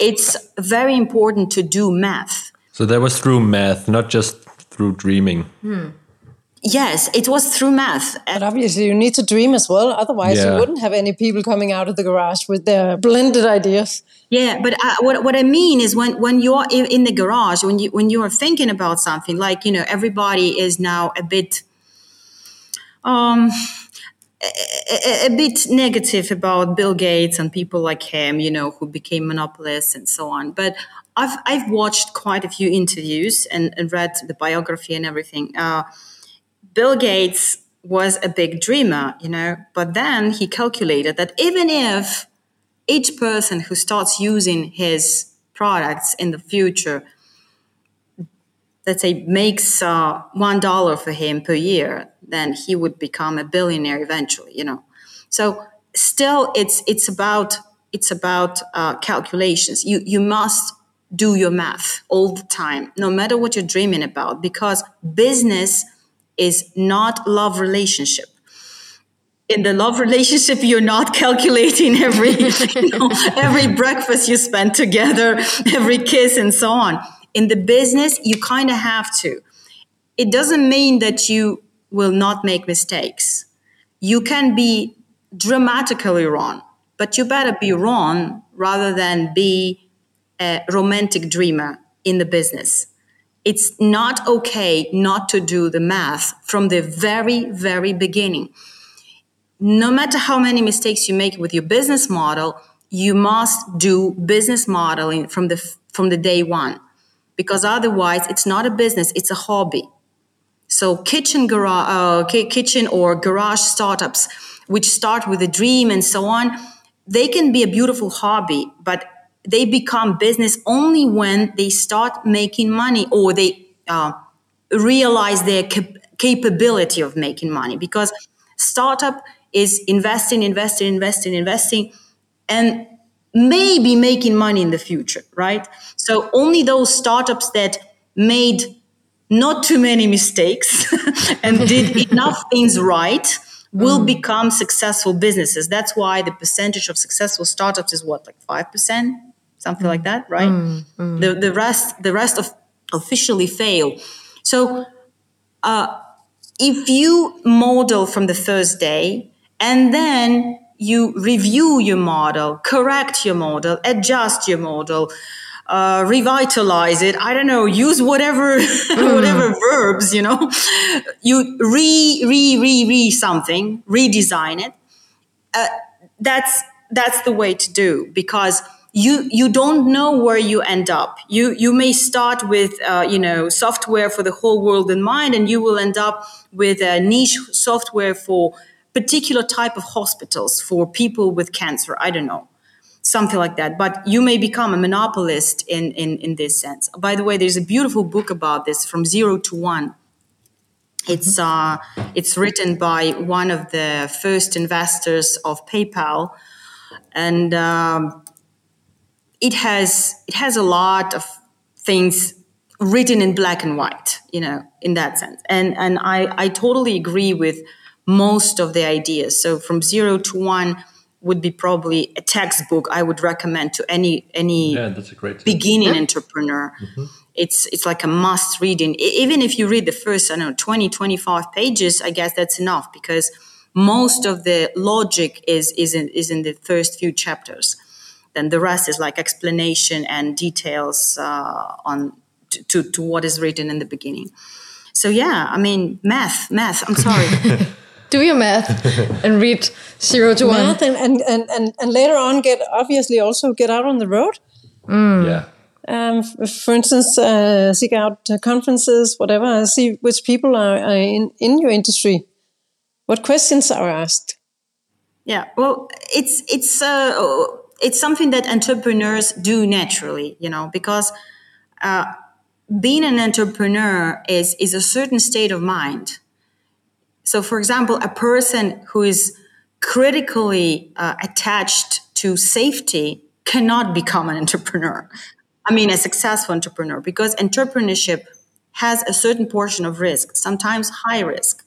It's very important to do math. So that was through math, not just through dreaming. Hmm. Yes, it was through math. But obviously, you need to dream as well. Otherwise, yeah. you wouldn't have any people coming out of the garage with their blended ideas. Yeah, but uh, what, what I mean is when, when you're in, in the garage, when you when you are thinking about something, like you know, everybody is now a bit um, a, a, bit negative about Bill Gates and people like him, you know, who became monopolists and so on. But I've I've watched quite a few interviews and, and read the biography and everything. Uh, Bill Gates was a big dreamer, you know, but then he calculated that even if each person who starts using his products in the future let's say makes uh, one dollar for him per year, then he would become a billionaire eventually. You know, so still, it's it's about it's about uh, calculations. You you must do your math all the time, no matter what you're dreaming about, because business is not love relationship. In the love relationship, you're not calculating every you know, every breakfast you spend together, every kiss, and so on in the business, you kind of have to. It doesn't mean that you will not make mistakes. You can be dramatically wrong, but you better be wrong rather than be a romantic dreamer in the business. It's not okay not to do the math from the very, very beginning. No matter how many mistakes you make with your business model, you must do business modeling from the from the day one because otherwise it's not a business, it's a hobby. So kitchen garage, uh, kitchen or garage startups, which start with a dream and so on, they can be a beautiful hobby, but they become business only when they start making money or they uh, realize their cap- capability of making money. Because startup is investing investing investing investing and maybe making money in the future right? So only those startups that made not too many mistakes and did enough things right will mm. become successful businesses. That's why the percentage of successful startups is what like 5% something like that right mm. mm. the the rest the rest of officially fail so uh, if you model from the first day and then you review your model, correct your model, adjust your model, uh, revitalize it. I don't know, use whatever mm. whatever verbs you know. You re re re re something, redesign it. Uh, that's that's the way to do because you you don't know where you end up. You you may start with uh, you know software for the whole world in mind, and you will end up with a niche software for particular type of hospitals for people with cancer. I don't know something like that. But you may become a monopolist in, in, in this sense. By the way, there's a beautiful book about this from zero to one. It's uh, it's written by one of the first investors of PayPal, and um, it has it has a lot of things written in black and white you know in that sense. And and i i totally agree with most of the ideas. So from zero to one would be probably a textbook i would recommend to any any yeah, that's a great beginning yeah. entrepreneur. Mm-hmm. it's it's like a must reading. Even if you read the first i don't know 20 25 pages i guess that's enough because most of the logic is is in, is in the first few chapters then the rest is like explanation and details uh, on to, to, to what is written in the beginning. So yeah, I mean math, math. I'm sorry. Do your math and read zero to one. Math and, and, and, and, and later on get obviously also get out on the road. Mm. Yeah. Um, for instance, uh, seek out conferences, whatever. See which people are, are in, in your industry. What questions are asked? Yeah, well, it's it's uh, it's something that entrepreneurs do naturally, you know, because uh, being an entrepreneur is is a certain state of mind. So, for example, a person who is critically uh, attached to safety cannot become an entrepreneur. I mean, a successful entrepreneur, because entrepreneurship has a certain portion of risk, sometimes high risk.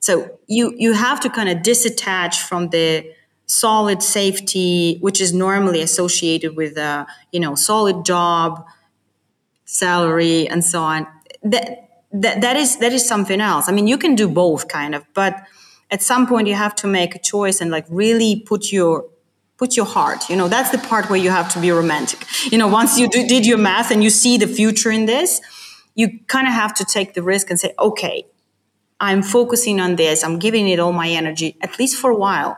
So you you have to kind of disattach from the solid safety, which is normally associated with a you know solid job, salary, and so on. That, that that is that is something else. I mean, you can do both, kind of, but at some point you have to make a choice and like really put your put your heart you know that's the part where you have to be romantic you know once you do, did your math and you see the future in this you kind of have to take the risk and say okay i'm focusing on this i'm giving it all my energy at least for a while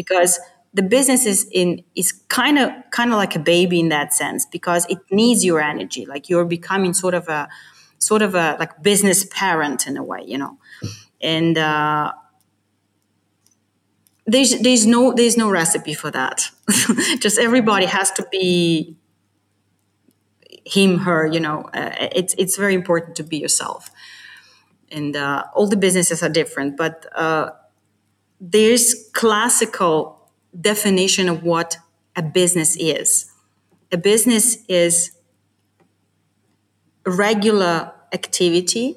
because the business is in is kind of kind of like a baby in that sense because it needs your energy. Like you're becoming sort of a sort of a like business parent in a way you know? And uh, there's there's no there's no recipe for that. Just everybody has to be him her you know? Uh, it's it's very important to be yourself. And uh, all the businesses are different but uh, there's classical definition of what a business is. A business is regular activity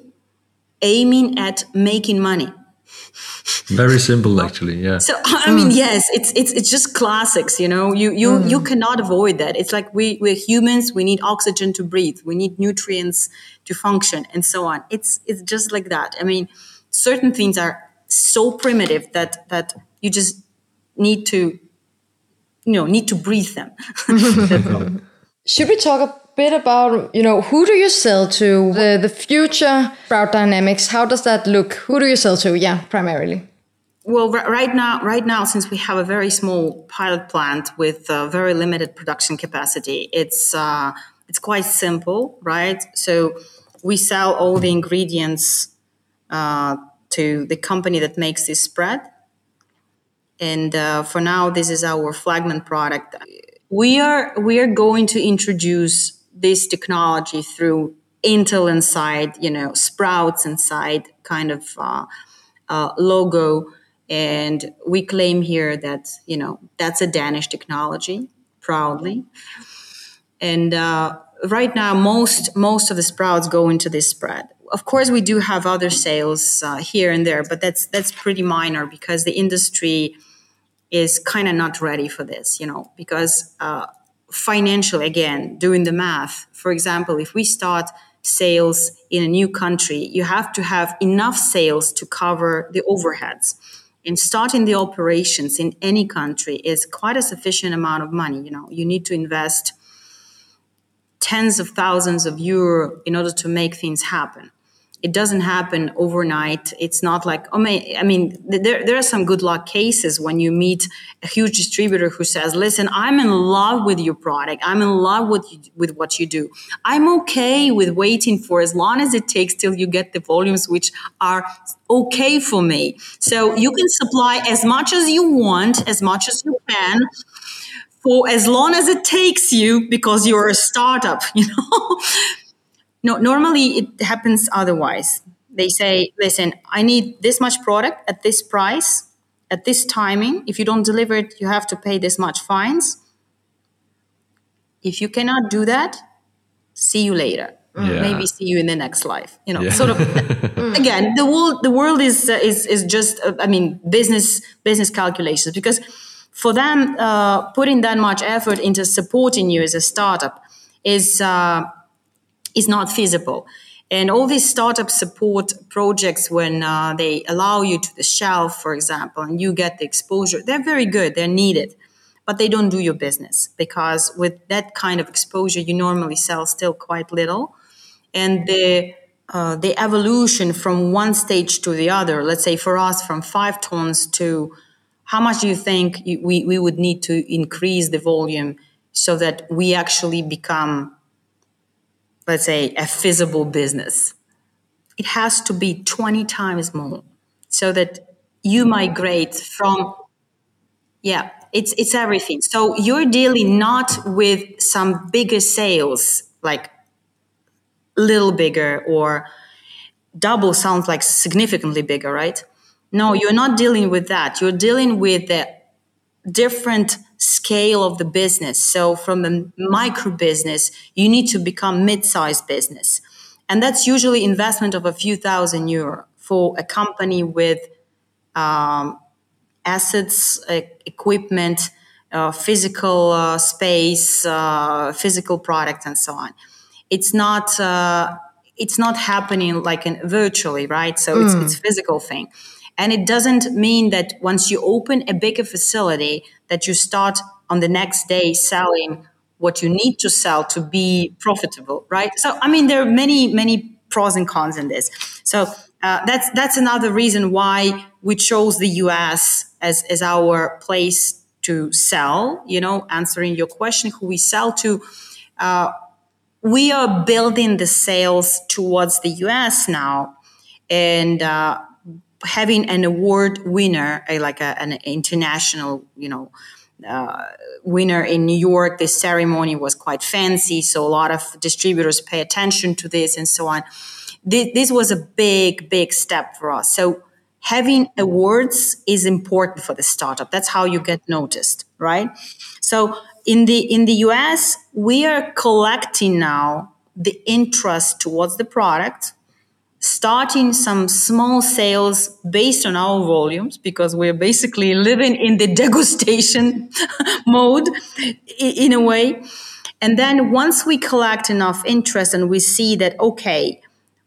aiming at making money. Very simple, actually. Yeah. So I mean, yes, it's it's it's just classics. You know, you you mm. you cannot avoid that. It's like we we're humans. We need oxygen to breathe. We need nutrients to function, and so on. It's it's just like that. I mean, certain things are so primitive that that you just need to you know need to breathe them. Should we talk a bit about you know who do you sell to? The the future Sprout Dynamics how does that look? Who do you sell to? Yeah primarily. Well right now right now since we have a very small pilot plant with very limited production capacity it's uh, it's quite simple right? So we sell all the ingredients uh, to the company that makes this spread. And uh, for now, this is our flagman product. we are we are going to introduce this technology through Intel inside, you know, Sprouts inside kind of uh, uh, logo. And we claim here that, you know, that's a Danish technology proudly. And uh, right now, most, most of the Sprouts go into this spread. Of course, we do have other sales uh, here and there, but that's, that's pretty minor because the industry is kind of not ready for this, you know, because uh, financially, again, doing the math, for example, if we start sales in a new country, you have to have enough sales to cover the overheads. And starting the operations in any country is quite a sufficient amount of money. You know, you need to invest tens of thousands of euro in order to make things happen it doesn't happen overnight. It's not like, oh, I mean, there, there are some good luck cases when you meet a huge distributor who says, listen, I'm in love with your product. I'm in love with, you, with what you do. I'm okay with waiting for as long as it takes till you get the volumes which are okay for me. So you can supply as much as you want, as much as you can for as long as it takes you because you're a startup, you know? No, normally it happens otherwise. They say, listen, I need this much product at this price, at this timing. If you don't deliver it, you have to pay this much fines. If you cannot do that, see you later. Yeah. Maybe see you in the next life. You know, yeah. sort of. again, the world the world is uh, is is just uh, I mean business business calculations because for them uh, putting that much effort into supporting you as a startup is uh, is not feasible. And all these startup support projects, when uh, they allow you to the shelf, for example, and you get the exposure, they're very good, they're needed, but they don't do your business because with that kind of exposure, you normally sell still quite little. And the uh, the evolution from one stage to the other, let's say for us from five tons to how much do you think we, we would need to increase the volume so that we actually become let's say, a feasible business, it has to be 20 times more so that you migrate from, yeah, it's, it's everything. So you're dealing not with some bigger sales, like little bigger or double sounds like significantly bigger, right? No, you're not dealing with that. You're dealing with the different scale of the business. So from a micro business, you need to become mid-sized business. And that's usually investment of a few thousand euro for a company with um, assets, uh, equipment, uh, physical uh, space, uh, physical product, and so on. It's not uh, it's not happening like in virtually, right? So mm. it's it's physical thing. And it doesn't mean that once you open a bigger facility that you start on the next day selling what you need to sell to be profitable, right? So, I mean, there are many, many pros and cons in this. So uh, that's that's another reason why we chose the U.S. as as our place to sell. You know, answering your question, who we sell to. Uh, we are building the sales towards the U.S. now, and uh, having an award winner, like a, an international, you know, uh, winner in New York. This ceremony was quite fancy, so a lot of distributors pay attention to this and so on. This, this was a big, big step for us. So having awards is important for the startup. That's how you get noticed, right? So in the in the US, we are collecting now the interest towards the product starting some small sales based on our volumes because we're basically living in the degustation mode in a way. And then once we collect enough interest and we see that, okay,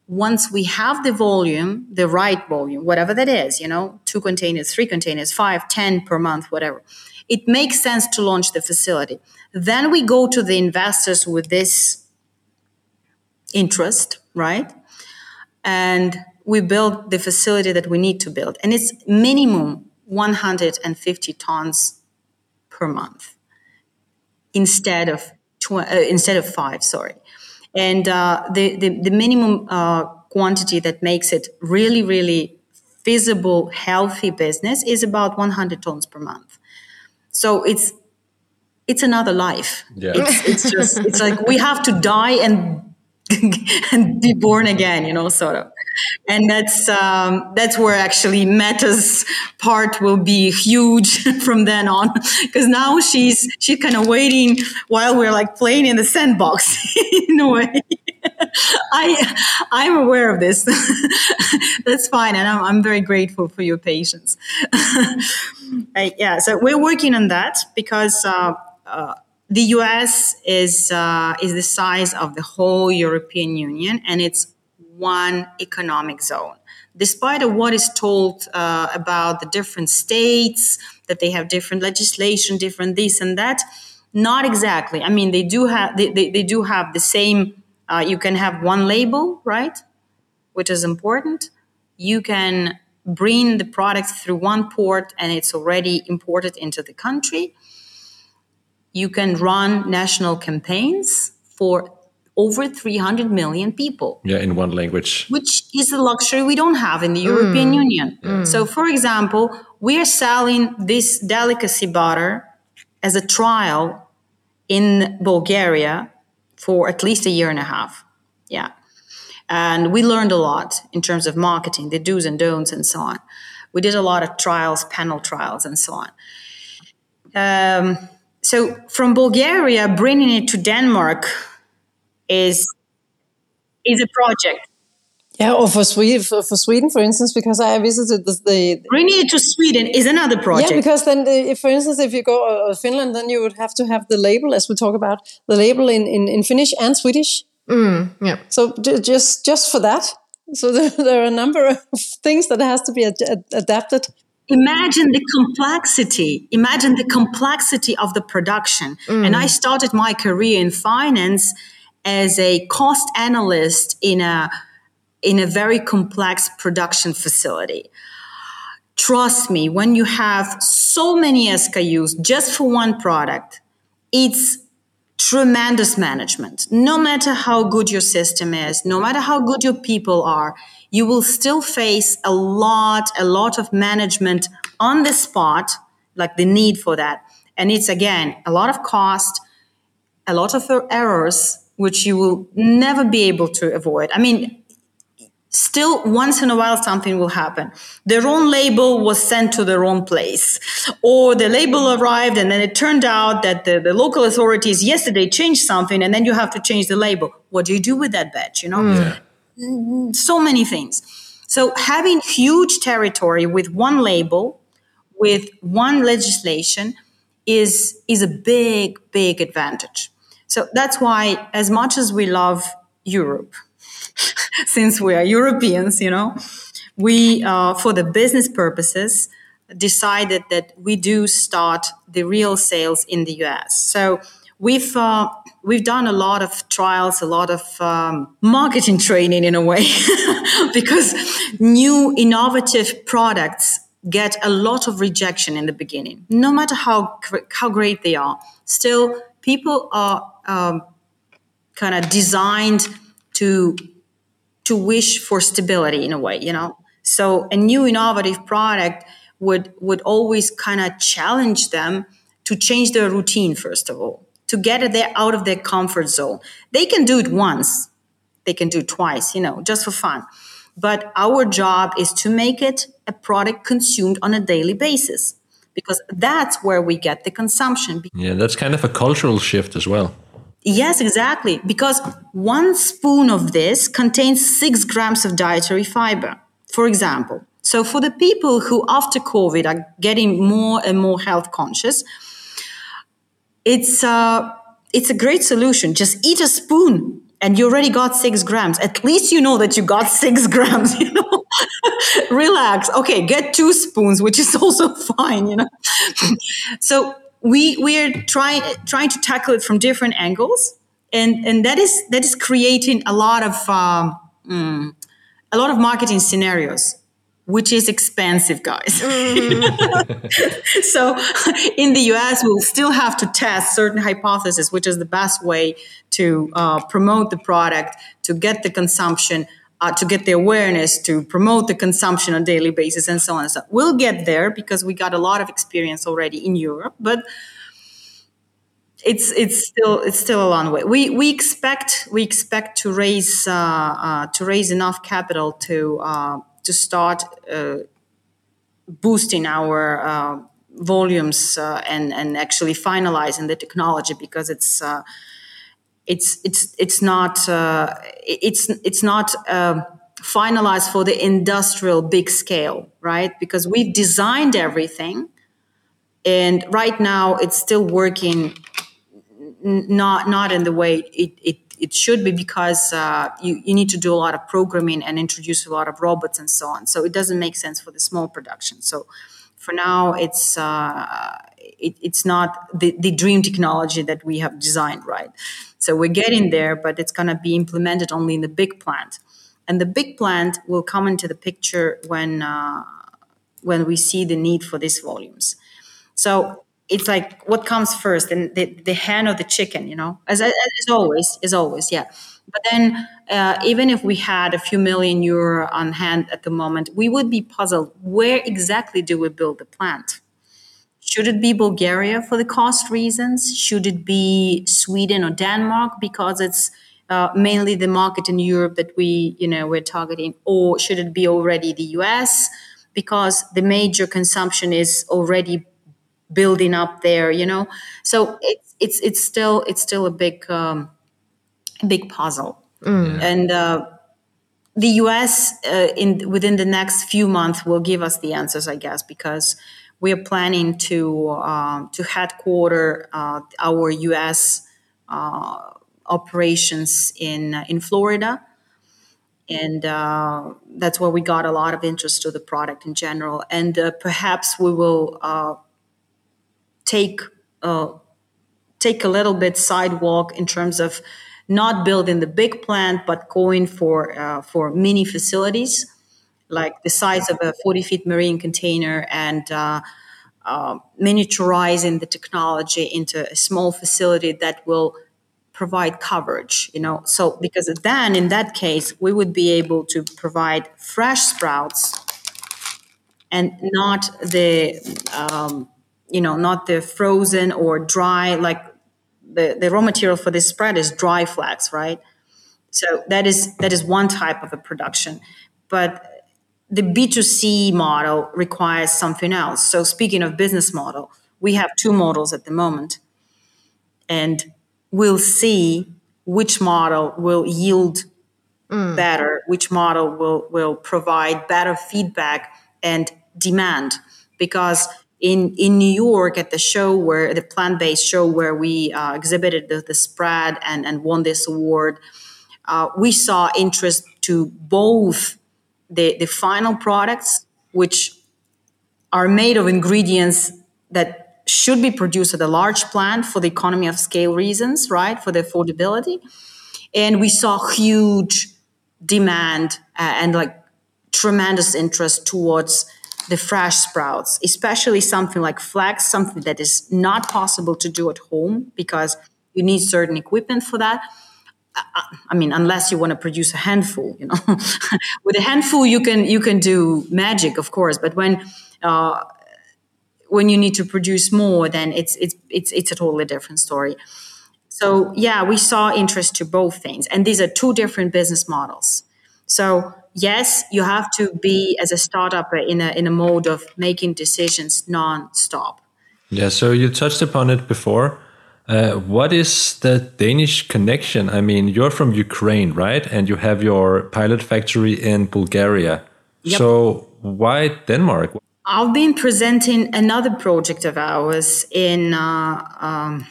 once we have the volume, the right volume, whatever that is, you know, two containers, three containers, five, ten per month, whatever, it makes sense to launch the facility. Then we go to the investors with this interest, right? And we build the facility that we need to build. And it's minimum 150 tons per month instead of tw- uh, instead of five. Sorry, and uh, the, the, the minimum uh, quantity that makes it really really feasible, healthy business is about 100 tons per month. So it's it's another life. Yeah. It's, it's just, it's like we have to die and and be born again, you know, sort of. And that's um, that's where actually Mette's part will be huge from then on, because now she's she's kind of waiting while we're like playing in the sandbox in a way. I I'm aware of this. that's fine, and I'm I'm very grateful for your patience. I, yeah, so we're working on that because. Uh, uh, the US is uh, is the size of the whole European Union, and it's one economic zone. Despite of what is told uh, about the different states that they have different legislation, different this and that, not exactly. I mean, they do have they, they, they do have the same. Uh, you can have one label, right, which is important. You can bring the product through one port, and it's already imported into the country you can run national campaigns for over 300 million people. Yeah, in one language. Which is a luxury we don't have in the European mm. Union. Mm. So, for example, we are selling this delicacy butter as a trial in Bulgaria for at least a year and a half. Yeah. And we learned a lot in terms of marketing, the do's and don'ts, and so on. We did a lot of trials, panel trials, and so on. Um, so from Bulgaria, bringing it to Denmark is is a project. Yeah, or for Sweden, for, for Sweden, for instance, because I visited the, the bringing it to Sweden is another project. Yeah, because then, the, if, for instance, if you go to uh, Finland, then you would have to have the label, as we talk about, the label in, in, in Finnish and Swedish. Mm, yeah. So just just for that, so there, there, are a number of things that has to be ad- adapted imagine the complexity imagine the complexity of the production. Mm. and i started my career in finance as a cost analyst in a in a very complex production facility. Trust me when you have so many skus just for one product it's tremendous management. No matter how good your system is no matter how good your people are you will still face a lot, a lot of management on the spot, like the need for that. And it's again, a lot of cost, a lot of er-, errors, which you will never be able to avoid. I mean, still once in a while something will happen. The wrong label was sent to the wrong place or the label arrived and then it turned out that the, the local authorities yesterday changed something and then you have to change the label. What do you do with that batch you know? Mm. Yeah so many things. So having huge territory with one label, with one legislation, is is a big big advantage. So that's why, as much as we love Europe, since we are Europeans, you know, we uh, for the business purposes decided that we do start the real sales in the US. So we've uh, we've done a lot of trials, a lot of um, marketing training in a way, because new innovative products get a lot of rejection in the beginning, no matter how how great they are. Still, people are um, kind of designed to to wish for stability in a way, you know. So a new innovative product would would always kind of challenge them to change their routine first of all to get there out of their comfort zone. They can do it once, they can do it twice, you know, just for fun. But our job is to make it a product consumed on a daily basis because that's where we get the consumption. Yeah, that's kind of a cultural shift as well. Yes, exactly. Because one spoon of this contains six grams of dietary fiber, for example. So, for the people who after COVID are getting more and more health conscious, it's uh, it's a great solution. Just eat a spoon and you already got six grams. At least you know that you got six grams, you know. Relax. Okay, get two spoons, which is also fine, you know. so we we are trying trying to tackle it from different angles, and and that is that is creating a lot of um, mm, a lot of marketing scenarios which is expensive, guys. Mm. so in the US, we'll still have to test certain hypotheses, which is the best way to uh, promote the product, to get the consumption, uh, to get the awareness, to promote the consumption on a daily basis, and so on and so on. We'll get there because we got a lot of experience already in Europe, but it's it's still it's still a long way. We we expect we expect to raise uh, uh, to raise enough capital to uh, to start uh, boosting our uh, volumes uh, and and actually finalizing the technology because it's it's it's it's not it's it's not um, finalized for the industrial big scale, right? Because we've designed everything, and right now it's still working not not in the way it, it, it should be because uh, you, you need to do a lot of programming and introduce a lot of robots and so on. So it doesn't make sense for the small production. So for now, it's uh, it, it's not the, the dream technology that we have designed, right? So we're getting there, but it's going to be implemented only in the big plant, and the big plant will come into the picture when uh, when we see the need for these volumes. So it's like what comes first? And the, the hen or the chicken you know? As, as, as always as always yeah. But then uh, even if we had a few million euro on hand at the moment we would be puzzled where exactly do we build the plant? Should it be bulgaria for the cost reasons? Should it be sweden or denmark because it's uh, mainly the market in europe that we you know we're targeting? Or should it be already the us because the major consumption is already building up there you know? So it's it's it's still it's still a big um, big puzzle. Mm. and uh, the us uh, in within the next few months will give us the answers i guess because we are planning to uh, to headquarter uh, our us uh, operations in in florida. And uh, that's where we got a lot of interest to the product in general. And uh, perhaps we will uh, take uh, take a little bit sidewalk in terms of not building the big plant, but going for uh, for mini facilities, like the size of a 40 feet marine container, and uh, uh, miniaturizing the technology into a small facility that will provide coverage. You know, so because then in that case we would be able to provide fresh sprouts and not the um, you know, not the frozen or dry, like the, the raw material for this spread is dry flax, right? So that is that is one type of a production. But the B2C model requires something else. So speaking of business model, we have two models at the moment. And we'll see which model will yield mm. better, which model will, will provide better feedback and demand. Because in in New York at the show where the plant based show where we uh, exhibited the, the, spread and and won this award, uh, we saw interest to both the the final products which are made of ingredients that should be produced at a large plant for the economy of scale reasons, right? For the affordability, and we saw huge demand uh, and like tremendous interest towards the fresh sprouts, especially something like flax, something that is not possible to do at home because you need certain equipment for that. I mean, unless you want to produce a handful, you know, with a handful you can you can do magic, of course. But when uh, when you need to produce more, then it's it's it's it's a totally different story. So yeah, we saw interest to both things, and these are two different business models. So yes, you have to be as a startup in a in a mode of making decisions non-stop. Yeah. So you touched upon it before. Uh, what is the Danish connection? I mean, you're from Ukraine, right? And you have your pilot factory in Bulgaria. Yep. So why Denmark? I've been presenting another project of ours in uh, um,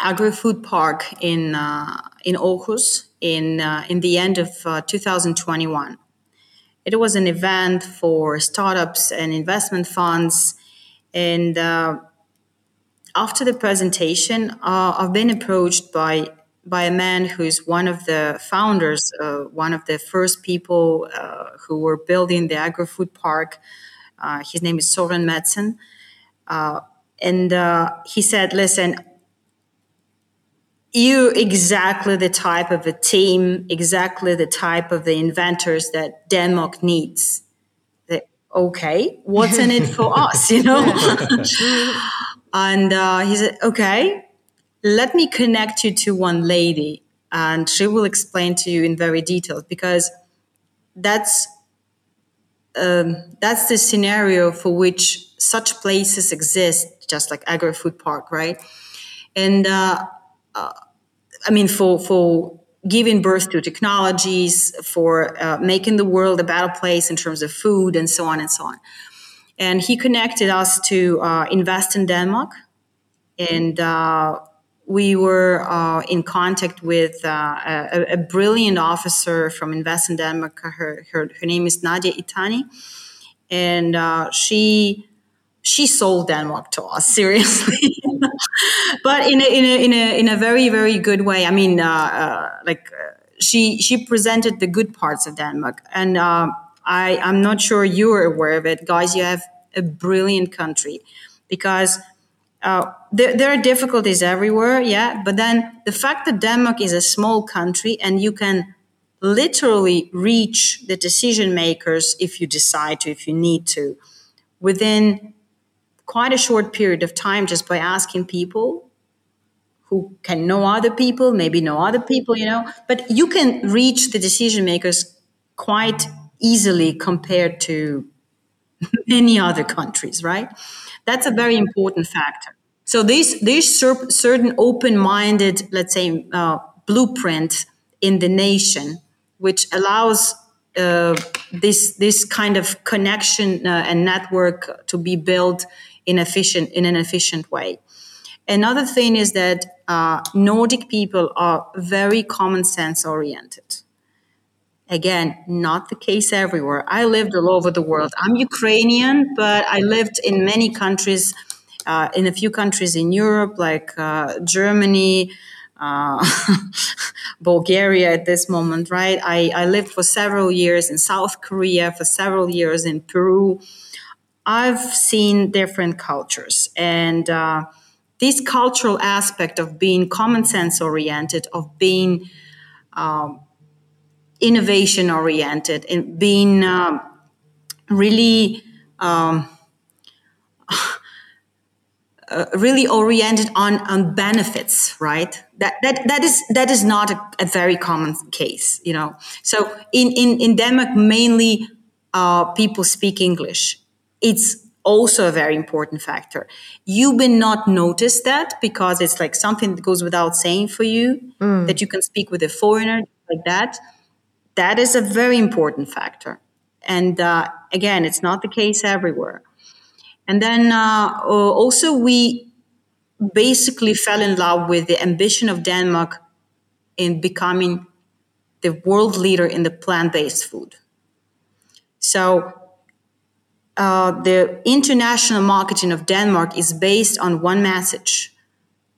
Agri Food Park in uh, in Aarhus in uh, in the end of uh, 2021. It was an event for startups and investment funds, and uh, after the presentation, uh, I've been approached by by a man who is one of the founders, uh, one of the first people uh, who were building the agri food park. his name is Soren Madsen. and he said, Listen, you exactly the type of a team, exactly the type of the inventors that Denmark needs. okay, what's in it for us, you know? and uh, he said, okay, let me connect you to one lady and she will explain to you in very detail because that's um, that's the scenario for which such places exist, just like Agro Food Park, right? And uh, uh, I mean, for for giving birth to technologies, for uh, making the world a better place in terms of food, and so on and so on. And he connected us to uh, invest in Denmark, and uh, we were uh, in contact with uh, a, a, brilliant officer from Invest in Denmark. Her, her, her name is Nadia Itani, and uh, she she sold Denmark to us seriously, but in a, in a in a in a very very good way. I mean, uh, uh, like uh, she she presented the good parts of Denmark, and I I'm not sure you're aware of it, guys. You have a brilliant country because uh, there, there are difficulties everywhere, yeah. But then the fact that Denmark is a small country and you can literally reach the decision makers if you decide to, if you need to, within quite a short period of time just by asking people who can know other people, maybe know other people, you know, but you can reach the decision makers quite easily compared to many other countries, right? That's a very important factor. So this this certain open-minded, let's say, uh, blueprint in the nation, which allows uh, this this kind of connection uh, and network to be built in efficient in an efficient way. Another thing is that uh, Nordic people are very common sense oriented. Again, not the case everywhere. I lived all over the world. I'm Ukrainian, but I lived in many countries, uh, in a few countries in Europe, like uh, Germany, uh, Bulgaria at this moment, right? I, I lived for several years in South Korea, for several years in Peru. I've seen different cultures. And uh, this cultural aspect of being common sense oriented, of being um, innovation oriented and being um, really um, uh, really oriented on, on benefits right? That, that that is that is not a, a very common case you know? So in in, in denmark mainly uh, people speak english. It's also a very important factor. You may not notice that because it's like something that goes without saying for you mm. that you can speak with a foreigner like that that is a very important factor. And uh, again, it's not the case everywhere. And then uh, also, we basically fell in love with the ambition of Denmark in becoming the world leader in the plant based food. So, uh, the international marketing of Denmark is based on one message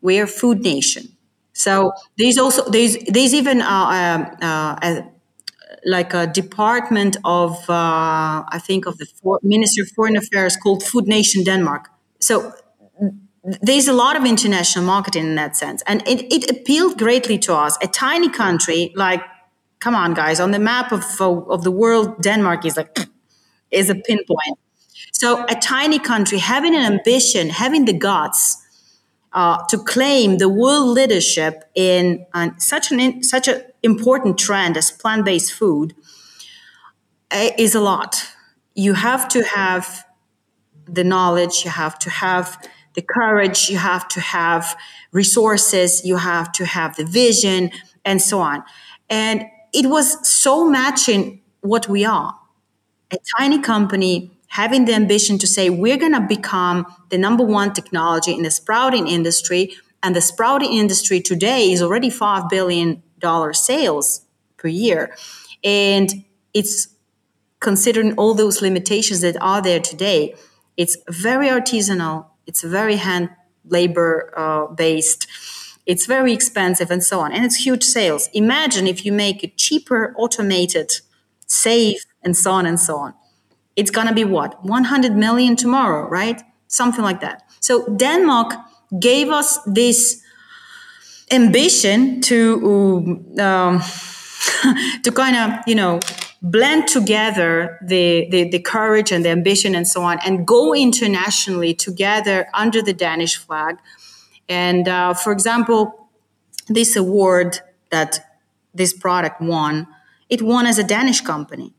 we are food nation. So there's also there's there's even uh, um, uh, a, like a department of I think of the for- Ministry of Foreign Affairs called Food Nation Denmark. So there's a lot of international marketing in that sense, and it, it appealed greatly to us. A tiny country like, come on, guys, on the map of of the world, Denmark is like is a pinpoint. So a tiny country having an ambition, having the guts. Uh, to claim the world leadership in uh, such an such a important trend as plant based food eh, is a lot. You have to have the knowledge, you have to have the courage, you have to have resources, you have to have the vision, and so on. And it was so matching what we are a tiny company having the ambition to say, we're going to become the number one technology in the sprouting industry. And the sprouting industry today is already $5 billion sales per year. And it's considering all those limitations that are there today, it's very artisanal, it's very hand labor uh, based, it's very expensive, and so on. And it's huge sales. Imagine if you make it cheaper, automated, safe, and so on and so on. It's gonna be what? 100 million tomorrow, right? Something like that. So Denmark gave us this ambition to um, to kind of you know blend together the, the, the courage and the ambition and so on and go internationally together under the Danish flag And uh, for example, this award that this product won, it won as a Danish company.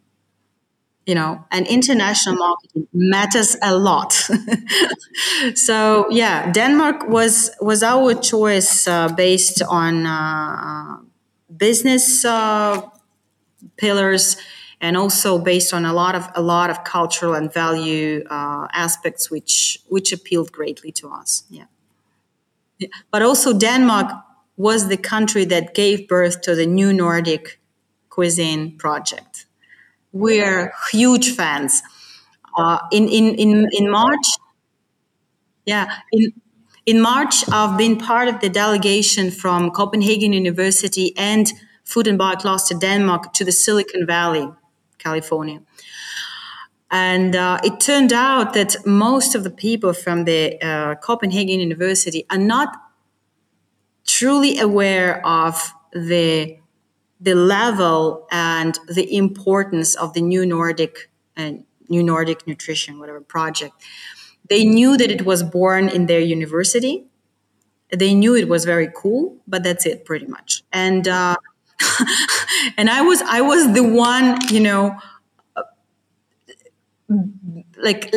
You know, and international marketing matters a lot. so yeah, Denmark was was our choice uh, based on uh, business uh, pillars and also based on a lot of a lot of cultural and value uh, aspects which which appealed greatly to us yeah but also Denmark was the country that gave birth to the new Nordic cuisine project. We're huge fans. Uh, in, in, in, in March, yeah, in, in March, I've been part of the delegation from Copenhagen University and Food and Biocluster Denmark to the Silicon Valley, California. And uh, it turned out that most of the people from the uh, Copenhagen University are not truly aware of the the level and the importance of the new Nordic and uh, new Nordic nutrition whatever project. They knew that it was born in their university. They knew it was very cool, but that's it pretty much. And uh, and I was I was the one, you know, like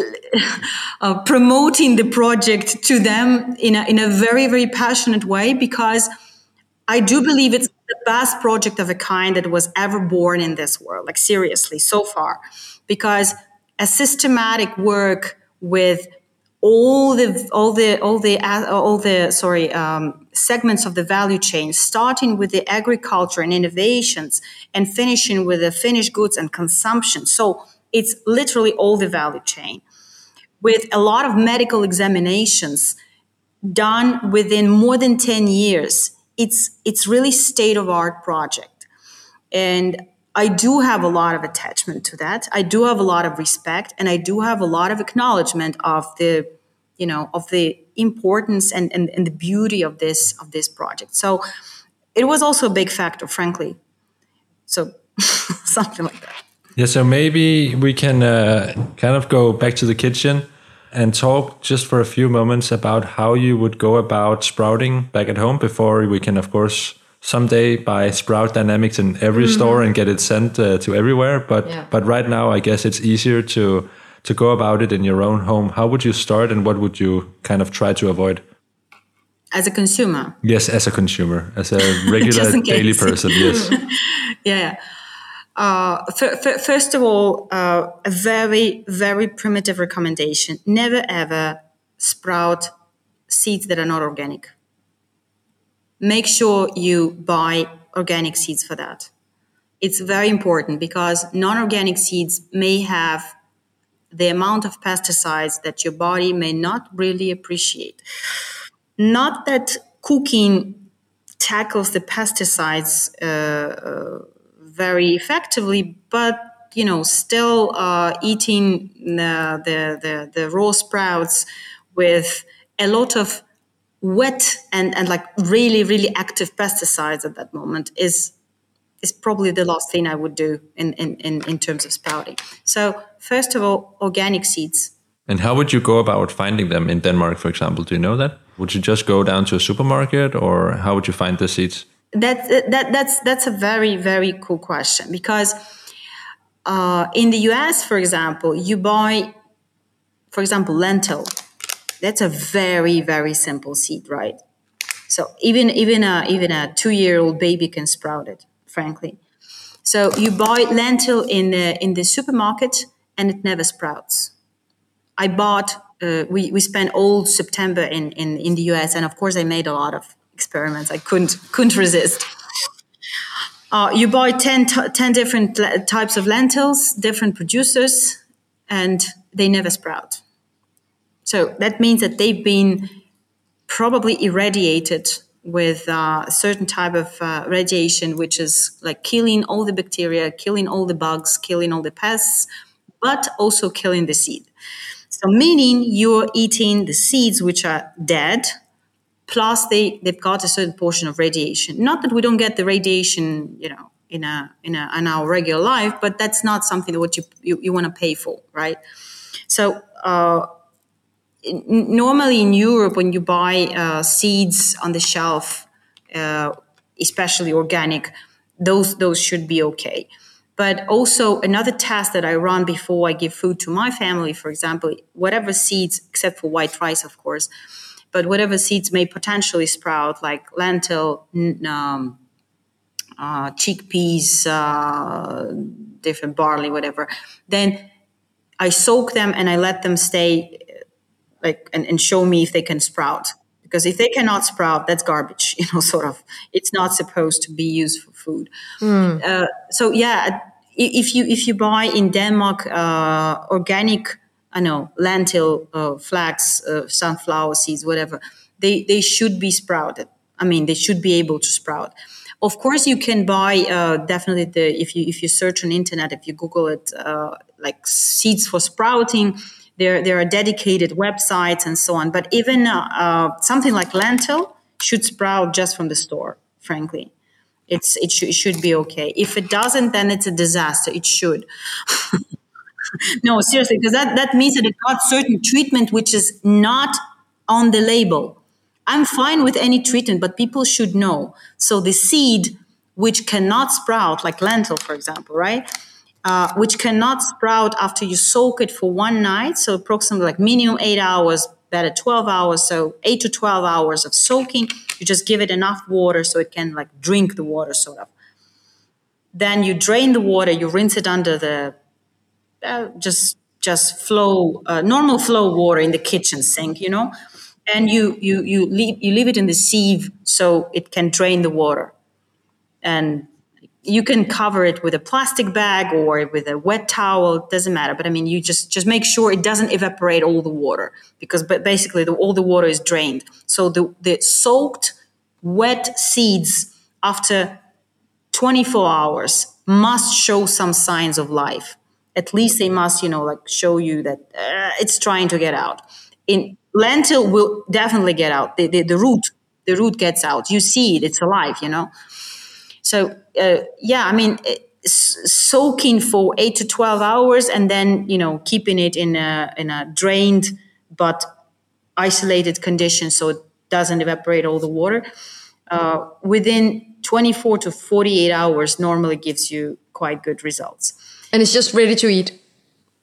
uh, promoting the project to them in a, in a very very passionate way because I do believe it's the best project of a kind that was ever born in this world like seriously so far because a systematic work with all the all the all the all the sorry um, segments of the value chain starting with the agriculture and innovations and finishing with the finished goods and consumption so it's literally all the value chain with a lot of medical examinations done within more than 10 years. It's, it's really state of art project. And I do have a lot of attachment to that. I do have a lot of respect and I do have a lot of acknowledgement of the, you know, of the importance and, and, and the beauty of this, of this project. So it was also a big factor, frankly. So something like that. Yeah, so maybe we can uh, kind of go back to the kitchen and talk just for a few moments about how you would go about sprouting back at home before we can, of course, someday buy Sprout Dynamics in every mm-hmm. store and get it sent uh, to everywhere. But yeah. but right now, I guess it's easier to to go about it in your own home. How would you start, and what would you kind of try to avoid? As a consumer. Yes, as a consumer, as a regular daily person. Yes. yeah. Uh, f- f- first of all, uh, a very, very primitive recommendation never ever sprout seeds that are not organic. Make sure you buy organic seeds for that. It's very important because non organic seeds may have the amount of pesticides that your body may not really appreciate. Not that cooking tackles the pesticides. Uh, uh very effectively, but you know, still uh, eating the, the, the, the raw sprouts with a lot of wet and, and like really, really active pesticides at that moment is is probably the last thing I would do in, in, in, in terms of sprouting. So first of all, organic seeds. And how would you go about finding them in Denmark, for example? Do you know that? Would you just go down to a supermarket or how would you find the seeds? That, that that's that's a very very cool question because uh, in the US, for example, you buy, for example, lentil. That's a very very simple seed, right? So even even a even a two year old baby can sprout it. Frankly, so you buy lentil in the in the supermarket and it never sprouts. I bought. Uh, we we spent all September in, in in the US, and of course I made a lot of experiments. I couldn't couldn't resist. Uh, you buy 10, t- 10 different types of lentils, different producers, and they never sprout. So that means that they've been probably irradiated with uh, a certain type of uh, radiation, which is like killing all the bacteria, killing all the bugs, killing all the pests, but also killing the seed. So, meaning you're eating the seeds which are dead, plus they they've got a certain portion of radiation. Not that we don't get the radiation, you know, in a in a in our regular life, but that's not something that what you you, you want to pay for, right? So uh, normally in Europe, when you buy uh, seeds on the shelf, uh, especially organic, those those should be okay. But also another test that I run before I give food to my family, for example, whatever seeds, except for white rice, of course, but whatever seeds may potentially sprout, like lentil, um, uh, chickpeas, uh, different barley, whatever, then I soak them and I let them stay like and, and show me if they can sprout. Because if they cannot sprout that's garbage you know sort of. It's not supposed to be used for food. Mm. uh, so yeah if you if you buy in denmark uh, organic i know lentil uh, flax uh, sunflower seeds whatever they they should be sprouted i mean they should be able to sprout of course you can buy uh, definitely the if you if you search on internet if you google it uh, like seeds for sprouting there, there are dedicated websites and so on. But even uh, uh, something like lentil should sprout just from the store, frankly. It's, it, sh- it should be okay. If it doesn't, then it's a disaster. It should. no, seriously, because that, that means that it got certain treatment which is not on the label. I'm fine with any treatment, but people should know. So the seed which cannot sprout, like lentil, for example, right? uh, which cannot sprout after you soak it for one night. So approximately like minimum eight hours, better 12 hours. So eight to 12 hours of soaking. You just give it enough water so it can like drink the water sort of. Then you drain the water, you rinse it under the uh, just just flow uh, normal flow water in the kitchen sink, you know, and you you you leave you leave it in the sieve so it can drain the water, and you can cover it with a plastic bag or with a wet towel it doesn't matter. But i mean you just just make sure it doesn't evaporate all the water because but basically the, all the water is drained. So the, the soaked wet seeds after 24 hours must show some signs of life at least they must you know like show you that uh, it's trying to get out in lentil will definitely get out the, the, the root the root gets out you see it it's alive you know so uh, yeah, I mean, soaking for eight to twelve hours, and then you know keeping it in a in a drained but isolated condition, so it doesn't evaporate all the water. Uh, within 24 to 48 hours normally gives you quite good results. And it's just ready to eat.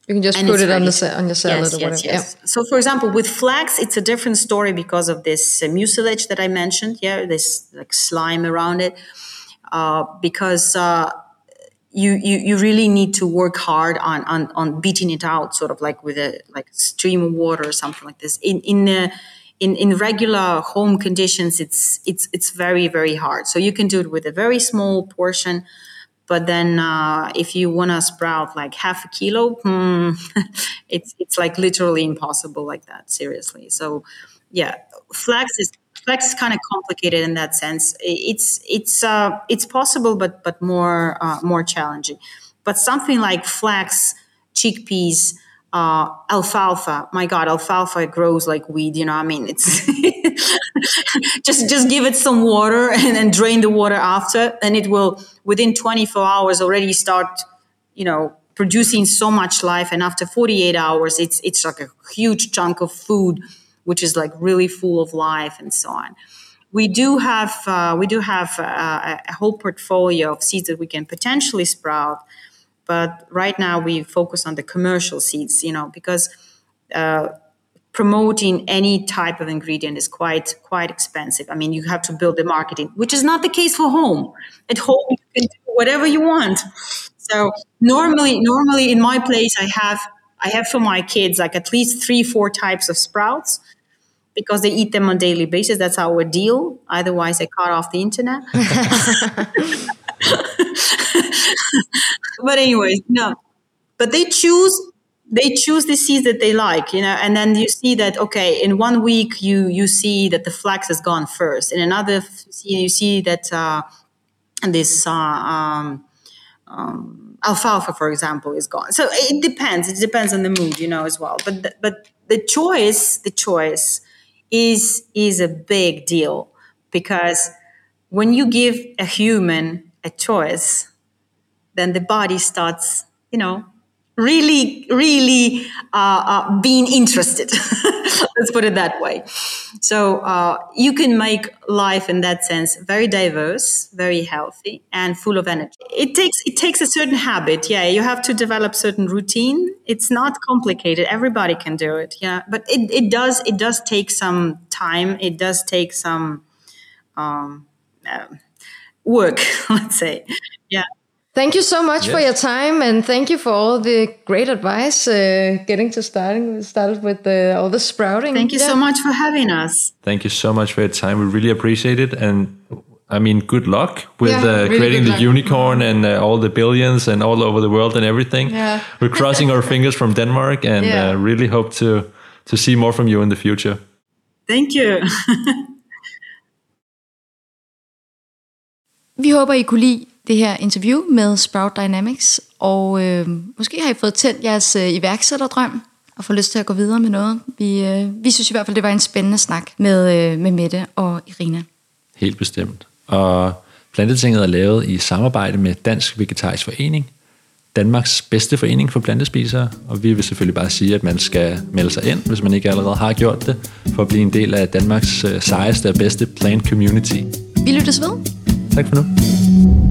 You can just and put it on the on your salad yes, or whatever. Yes, yes. Yeah. So, for example, with flax, it's a different story because of this uh, mucilage that I mentioned. Yeah, this like slime around it. Uh, because uh, you, you you really need to work hard on, on on beating it out, sort of like with a like stream of water or something like this. In in in, in regular home conditions, it's it's it's very very hard. So you can do it with a very small portion, but then uh, if you want to sprout like half a kilo, hmm, it's it's like literally impossible like that. Seriously. So yeah, flax is flax is kind of complicated in that sense. It's it's uh, it's possible, but but more uh, more challenging. But something like flax, chickpeas, uh, alfalfa. My God, alfalfa grows like weed. You know, I mean, it's just just give it some water and then drain the water after, and it will within 24 hours already start. You know, producing so much life, and after 48 hours, it's it's like a huge chunk of food which is like really full of life and so on. We do have uh, we do have uh, a whole portfolio of seeds that we can potentially sprout, but right now we focus on the commercial seeds, you know, because uh, promoting any type of ingredient is quite quite expensive. I mean, you have to build the marketing, which is not the case for home. At home, you can do whatever you want. So normally, normally in my place, I have I have for my kids like at least three, four types of sprouts because they eat them on daily basis. That's our deal. Otherwise, they cut off the internet. but anyways, no. But they choose they choose the seeds that they like, you know, and then you see that okay, in one week you you see that the flax has gone first, in another you see that uh, this uh, um, um, alfalfa, for example, is gone. So it depends. It depends on the mood, you know, as well. But the, but the choice, the choice is is a big deal because when you give a human a choice, then the body starts, you know, really, really uh, uh, being interested. Let's put it that way. So uh, you can make life in that sense very diverse, very healthy, and full of energy. It takes it takes a certain habit. Yeah, you have to develop certain routine. It's not complicated. Everybody can do it. Yeah, but it, it does it does take some time. It does take some um, uh, work. Let's say. Yeah. Thank you so much yes. for your time, and thank you for all the great advice. Uh, getting to starting started with the, all the sprouting. Thank you yeah. so much for having us. Thank you so much for your time. We really appreciate it, and I mean, good luck with yeah, uh, really creating the luck. unicorn and uh, all the billions and all over the world and everything. Yeah. We're crossing our fingers from Denmark, and yeah. Uh, really hope to to see more from you in the future. Thank you. Vi håber, I kunne lide det her interview med Sprout Dynamics, og øh, måske har I fået tændt jeres øh, iværksætterdrøm og får lyst til at gå videre med noget. Vi, øh, vi synes i hvert fald, det var en spændende snak med, øh, med Mette og Irina. Helt bestemt. Og Plantetinget er lavet i samarbejde med Dansk Vegetarisk Forening, Danmarks bedste forening for plantespisere, og vi vil selvfølgelig bare sige, at man skal melde sig ind, hvis man ikke allerede har gjort det, for at blive en del af Danmarks øh, sejeste og bedste plant community. Vi lyttes ved. Tak for nu.